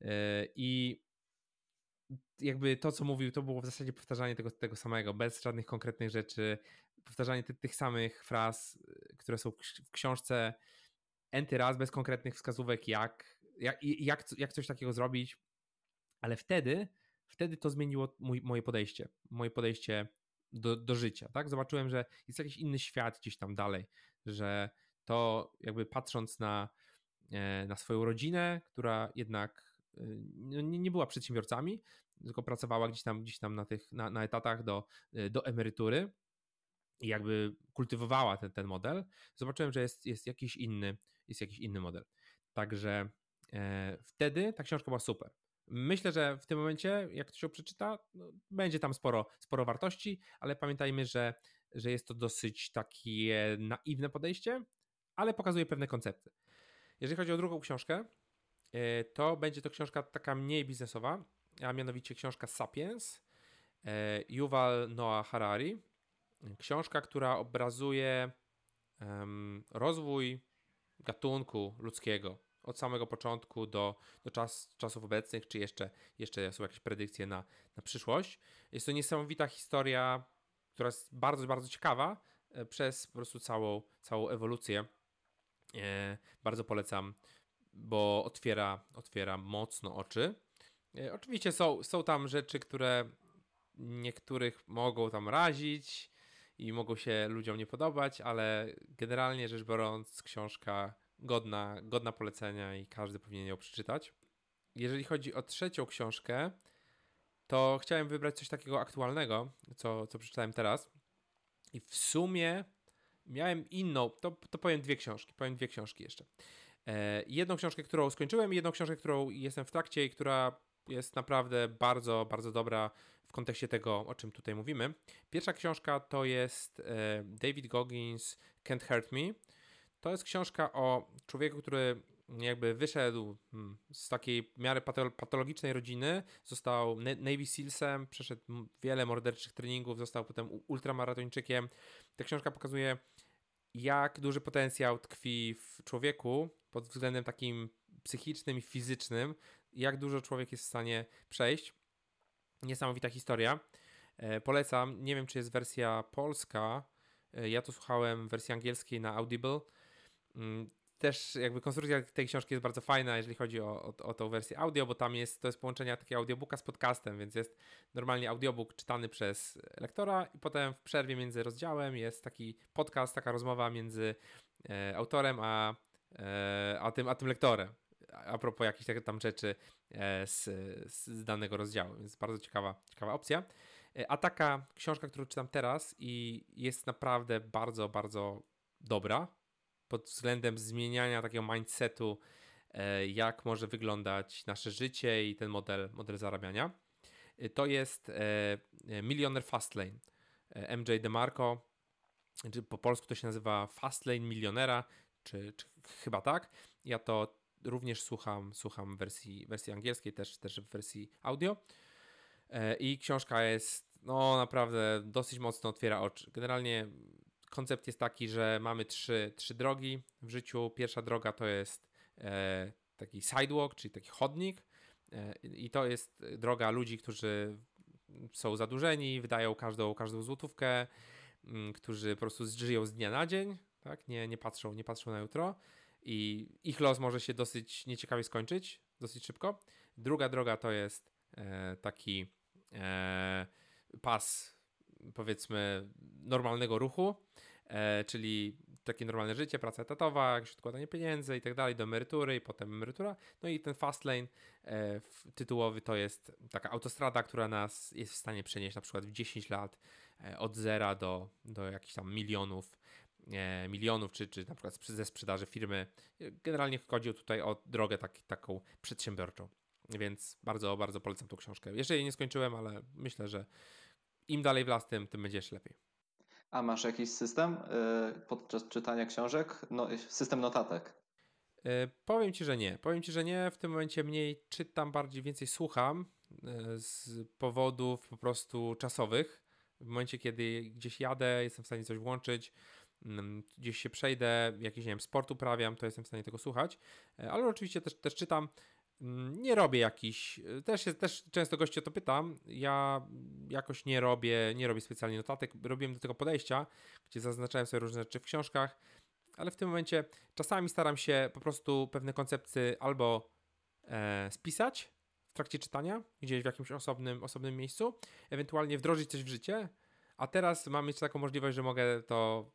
e, i jakby to, co mówił, to było w zasadzie powtarzanie tego, tego samego, bez żadnych konkretnych rzeczy, powtarzanie ty, tych samych fraz, e, które są w książce enty raz, bez konkretnych wskazówek, jak, jak, jak, jak coś takiego zrobić, ale wtedy, wtedy to zmieniło mój, moje podejście, moje podejście do, do życia, tak? Zobaczyłem, że jest jakiś inny świat gdzieś tam dalej, że to jakby patrząc na, e, na swoją rodzinę, która jednak nie, nie była przedsiębiorcami, tylko pracowała gdzieś tam, gdzieś tam na tych na, na etatach do, e, do emerytury i jakby kultywowała ten, ten model, zobaczyłem, że jest, jest jakiś inny, jest jakiś inny model. Także e, wtedy ta książka była super. Myślę, że w tym momencie, jak to się przeczyta, no, będzie tam sporo, sporo wartości, ale pamiętajmy, że, że jest to dosyć takie naiwne podejście, ale pokazuje pewne koncepty. Jeżeli chodzi o drugą książkę, to będzie to książka taka mniej biznesowa, a mianowicie książka Sapiens e, Yuval Noah Harari. Książka, która obrazuje rozwój gatunku ludzkiego od samego początku do, do czas, czasów obecnych, czy jeszcze, jeszcze są jakieś predykcje na, na przyszłość. Jest to niesamowita historia, która jest bardzo, bardzo ciekawa e, przez po prostu całą, całą ewolucję. E, bardzo polecam, bo otwiera, otwiera mocno oczy. E, oczywiście są, są tam rzeczy, które niektórych mogą tam razić i mogą się ludziom nie podobać, ale generalnie rzecz biorąc, książka godna, godna polecenia i każdy powinien ją przeczytać. Jeżeli chodzi o trzecią książkę, to chciałem wybrać coś takiego aktualnego, co, co przeczytałem teraz. I w sumie miałem inną, to, to powiem dwie książki, powiem dwie książki jeszcze. E, jedną książkę, którą skończyłem i jedną książkę, którą jestem w trakcie i która jest naprawdę bardzo, bardzo dobra w kontekście tego, o czym tutaj mówimy. Pierwsza książka to jest e, David Goggins Can't Hurt Me. To jest książka o człowieku, który jakby wyszedł hmm, z takiej miary patologicznej rodziny, został Navy Sealsem, przeszedł wiele morderczych treningów, został potem ultramaratończykiem. Ta książka pokazuje, jak duży potencjał tkwi w człowieku pod względem takim psychicznym i fizycznym, jak dużo człowiek jest w stanie przejść. Niesamowita historia. E, polecam. Nie wiem, czy jest wersja polska. E, ja to słuchałem w wersji angielskiej na Audible. Mm, też jakby konstrukcja tej książki jest bardzo fajna, jeżeli chodzi o, o, o tą wersję audio, bo tam jest, to jest połączenie takiego audiobooka z podcastem, więc jest normalnie audiobook czytany przez lektora i potem w przerwie między rozdziałem jest taki podcast, taka rozmowa między e, autorem a, a, tym, a tym lektorem a propos jakichś tam rzeczy e, z, z danego rozdziału, więc bardzo ciekawa, ciekawa opcja. E, a taka książka, którą czytam teraz i jest naprawdę bardzo, bardzo dobra pod względem zmieniania takiego mindsetu, e, jak może wyglądać nasze życie i ten model, model zarabiania. To jest Milioner Fastlane. MJ DeMarco, czy po polsku to się nazywa Fastlane Milionera, czy, czy chyba tak. Ja to również słucham, słucham wersji, wersji angielskiej, też, też w wersji audio. E, I książka jest, no naprawdę dosyć mocno otwiera oczy. Generalnie koncept jest taki, że mamy trzy, trzy drogi w życiu. Pierwsza droga to jest e, taki sidewalk, czyli taki chodnik. E, I to jest droga ludzi, którzy są zadłużeni, wydają każdą, każdą złotówkę, mm, którzy po prostu żyją z dnia na dzień, tak? nie, nie, patrzą, nie patrzą na jutro i ich los może się dosyć nieciekawie skończyć, dosyć szybko. Druga droga to jest e, taki e, pas, powiedzmy, normalnego ruchu, e, czyli takie normalne życie, praca etatowa, jakieś odkładanie pieniędzy i tak dalej, do emerytury i potem emerytura. No i ten fast lane e, tytułowy to jest taka autostrada, która nas jest w stanie przenieść na przykład w 10 lat e, od zera do, do jakichś tam milionów milionów, czy, czy na przykład ze sprzedaży firmy. Generalnie chodzi tutaj o drogę tak, taką przedsiębiorczą. Więc bardzo, bardzo polecam tą książkę. Jeszcze jej nie skończyłem, ale myślę, że im dalej w las, tym, tym będzie jeszcze lepiej. A masz jakiś system y, podczas czytania książek? No, system notatek? Powiem ci, że nie. Powiem ci, że nie. W tym momencie mniej czytam, bardziej więcej słucham z powodów po prostu czasowych. W momencie, kiedy gdzieś jadę, jestem w stanie coś włączyć, gdzieś się przejdę, jakiś, nie wiem, sport uprawiam, to jestem w stanie tego słuchać. Ale oczywiście też, też czytam. Mm, nie robię jakiś, też, jest, też często goście to pytam, ja jakoś nie robię, nie robię specjalnie notatek, robiłem do tego podejścia, gdzie zaznaczałem sobie różne rzeczy w książkach, ale w tym momencie czasami staram się po prostu pewne koncepcje albo e, spisać w trakcie czytania, gdzieś w jakimś osobnym, osobnym miejscu, ewentualnie wdrożyć coś w życie, a teraz mam jeszcze taką możliwość, że mogę to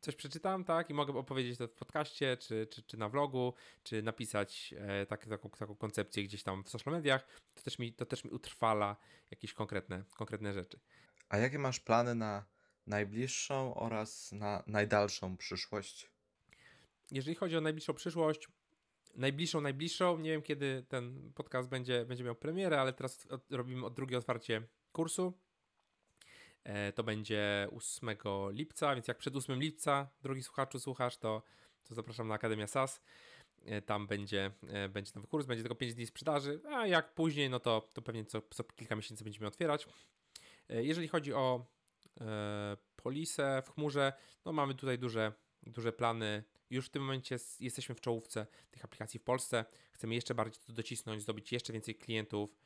coś przeczytam, tak, i mogę opowiedzieć to w podcaście, czy, czy, czy na vlogu, czy napisać e, tak, taką, taką koncepcję gdzieś tam w social mediach, to też mi, to też mi utrwala jakieś konkretne, konkretne rzeczy. A jakie masz plany na najbliższą oraz na najdalszą przyszłość? Jeżeli chodzi o najbliższą przyszłość, najbliższą, najbliższą, nie wiem kiedy ten podcast będzie, będzie miał premierę, ale teraz robimy od drugie otwarcie kursu to będzie 8 lipca, więc jak przed 8 lipca, drogi słuchaczu, słuchasz, to, to zapraszam na Akademia SAS. E, tam będzie, e, będzie nowy kurs, będzie tylko 5 dni sprzedaży, a jak później, no to, to pewnie co, co kilka miesięcy będziemy otwierać. Jeżeli chodzi o e, polisę w chmurze, no mamy tutaj duże, duże plany. Już w tym momencie jesteśmy w czołówce tych aplikacji w Polsce. Chcemy jeszcze bardziej to docisnąć, zdobyć jeszcze więcej klientów.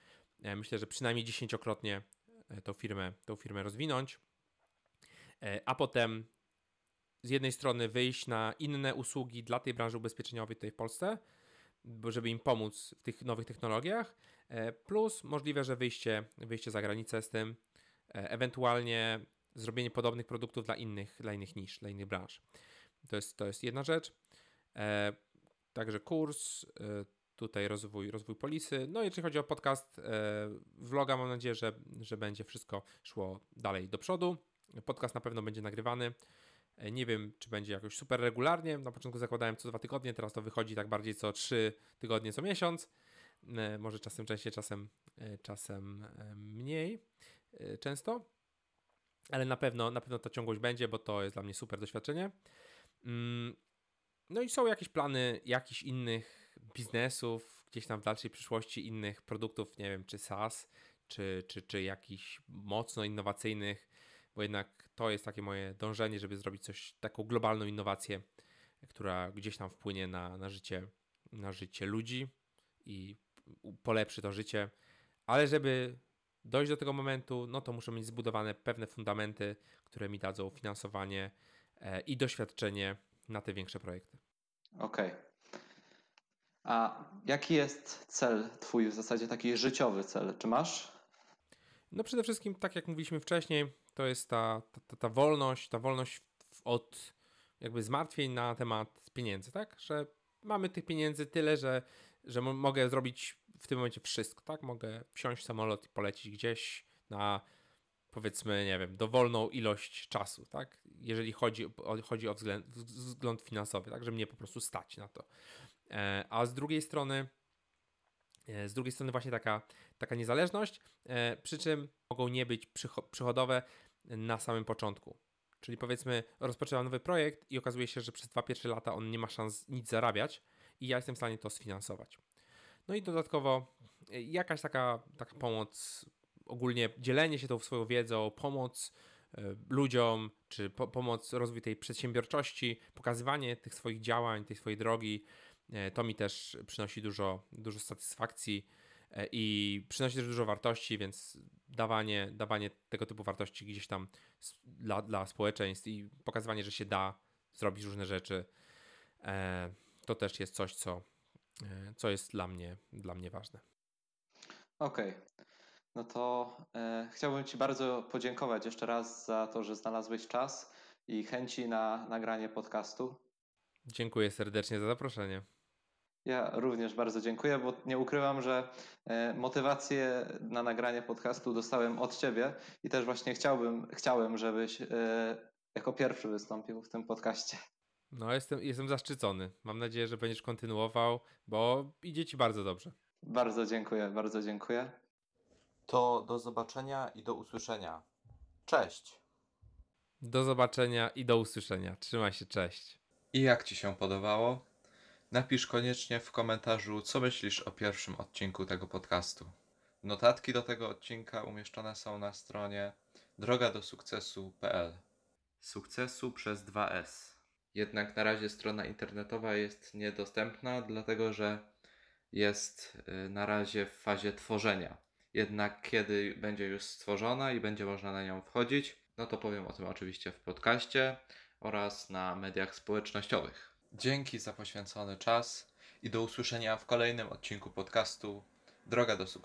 Myślę, że przynajmniej dziesięciokrotnie E, tą firmę, tą firmę rozwinąć, e, a potem z jednej strony wyjść na inne usługi dla tej branży ubezpieczeniowej tutaj w Polsce, żeby im pomóc w tych nowych technologiach, e, plus możliwe, że wyjście, wyjście za granicę z tym, ewentualnie zrobienie podobnych produktów dla innych, dla innych nisz, dla innych branż. To jest, to jest jedna rzecz. Także kurs, tutaj rozwój, rozwój polisy. No i jeżeli chodzi o podcast, e, vloga, mam nadzieję, że, że będzie wszystko szło dalej do przodu. Podcast na pewno będzie nagrywany. E, nie wiem, czy będzie jakoś super regularnie. Na początku zakładałem co dwa tygodnie, teraz to wychodzi tak bardziej co trzy tygodnie, co miesiąc. E, może czasem częściej, czasem, czasem mniej często. Ale na pewno, na pewno ta ciągłość będzie, bo to jest dla mnie super doświadczenie. Mm, no i są jakieś plany jakichś innych biznesów, gdzieś tam w dalszej przyszłości innych produktów, nie wiem, czy SaaS, czy, czy, czy jakichś mocno innowacyjnych, bo jednak to jest takie moje dążenie, żeby zrobić coś, taką globalną innowację, która gdzieś tam wpłynie na, na, życie, na życie ludzi i polepszy to życie, ale żeby dojść do tego momentu, no to muszę mieć zbudowane pewne fundamenty, które mi dadzą finansowanie e, i doświadczenie na te większe projekty. Okej. Okay. A jaki jest cel twój, w zasadzie taki życiowy cel? Czy masz? No przede wszystkim, tak jak mówiliśmy wcześniej, to jest ta, ta, ta wolność, ta wolność od jakby zmartwień na temat pieniędzy, tak? Że mamy tych pieniędzy tyle, że, że mogę zrobić w tym momencie wszystko, tak? Mogę wsiąść w samolot i polecieć gdzieś na powiedzmy, nie wiem, dowolną ilość czasu, tak? Jeżeli chodzi o, chodzi o względ, wzgląd finansowy, tak? Że mnie po prostu stać na to. E, a z drugiej strony e, z drugiej strony właśnie taka, taka niezależność, e, przy czym mogą nie być przychodowe na samym początku. Czyli powiedzmy, rozpoczęłam nowy projekt i okazuje się, że przez dwa pierwsze lata on nie ma szans nic zarabiać i ja jestem w stanie to sfinansować. No i dodatkowo jakaś taka, taka pomoc, ogólnie dzielenie się tą swoją wiedzą, pomoc ludziom, czy po, pomoc rozwój tej przedsiębiorczości, pokazywanie tych swoich działań, tej swojej drogi, to mi też przynosi dużo, dużo satysfakcji e, i przynosi też dużo wartości, więc dawanie, dawanie tego typu wartości gdzieś tam dla, dla społeczeństw i pokazywanie, że się da zrobić różne rzeczy, e, to też jest coś, co, co jest dla mnie, dla mnie ważne. Okej. Okay. No to e, chciałbym Ci bardzo podziękować jeszcze raz za to, że znalazłeś czas i chęci na nagranie podcastu. Dziękuję serdecznie za zaproszenie. Ja również bardzo dziękuję, bo nie ukrywam, że e, motywację na nagranie podcastu dostałem od Ciebie i też właśnie chciałbym, chciałem, żebyś e, jako pierwszy wystąpił w tym podcaście. No, jestem, jestem zaszczycony. Mam nadzieję, że będziesz kontynuował, bo idzie Ci bardzo dobrze. Bardzo dziękuję, bardzo dziękuję. To do zobaczenia i do usłyszenia. Cześć. Do zobaczenia i do usłyszenia. Trzymaj się, cześć. I jak Ci się podobało? Napisz koniecznie w komentarzu, co myślisz o pierwszym odcinku tego podcastu. Notatki do tego odcinka umieszczone są na stronie drogadosukcesu.pl. Sukcesu przez 2S. Jednak na razie strona internetowa jest niedostępna, dlatego że jest y, na razie w fazie tworzenia. Jednak kiedy będzie już stworzona i będzie można na nią wchodzić, no to powiem o tym oczywiście w podcaście oraz na mediach społecznościowych. Dzięki za poświęcony czas i do usłyszenia w kolejnym odcinku podcastu Droga do sukcesu.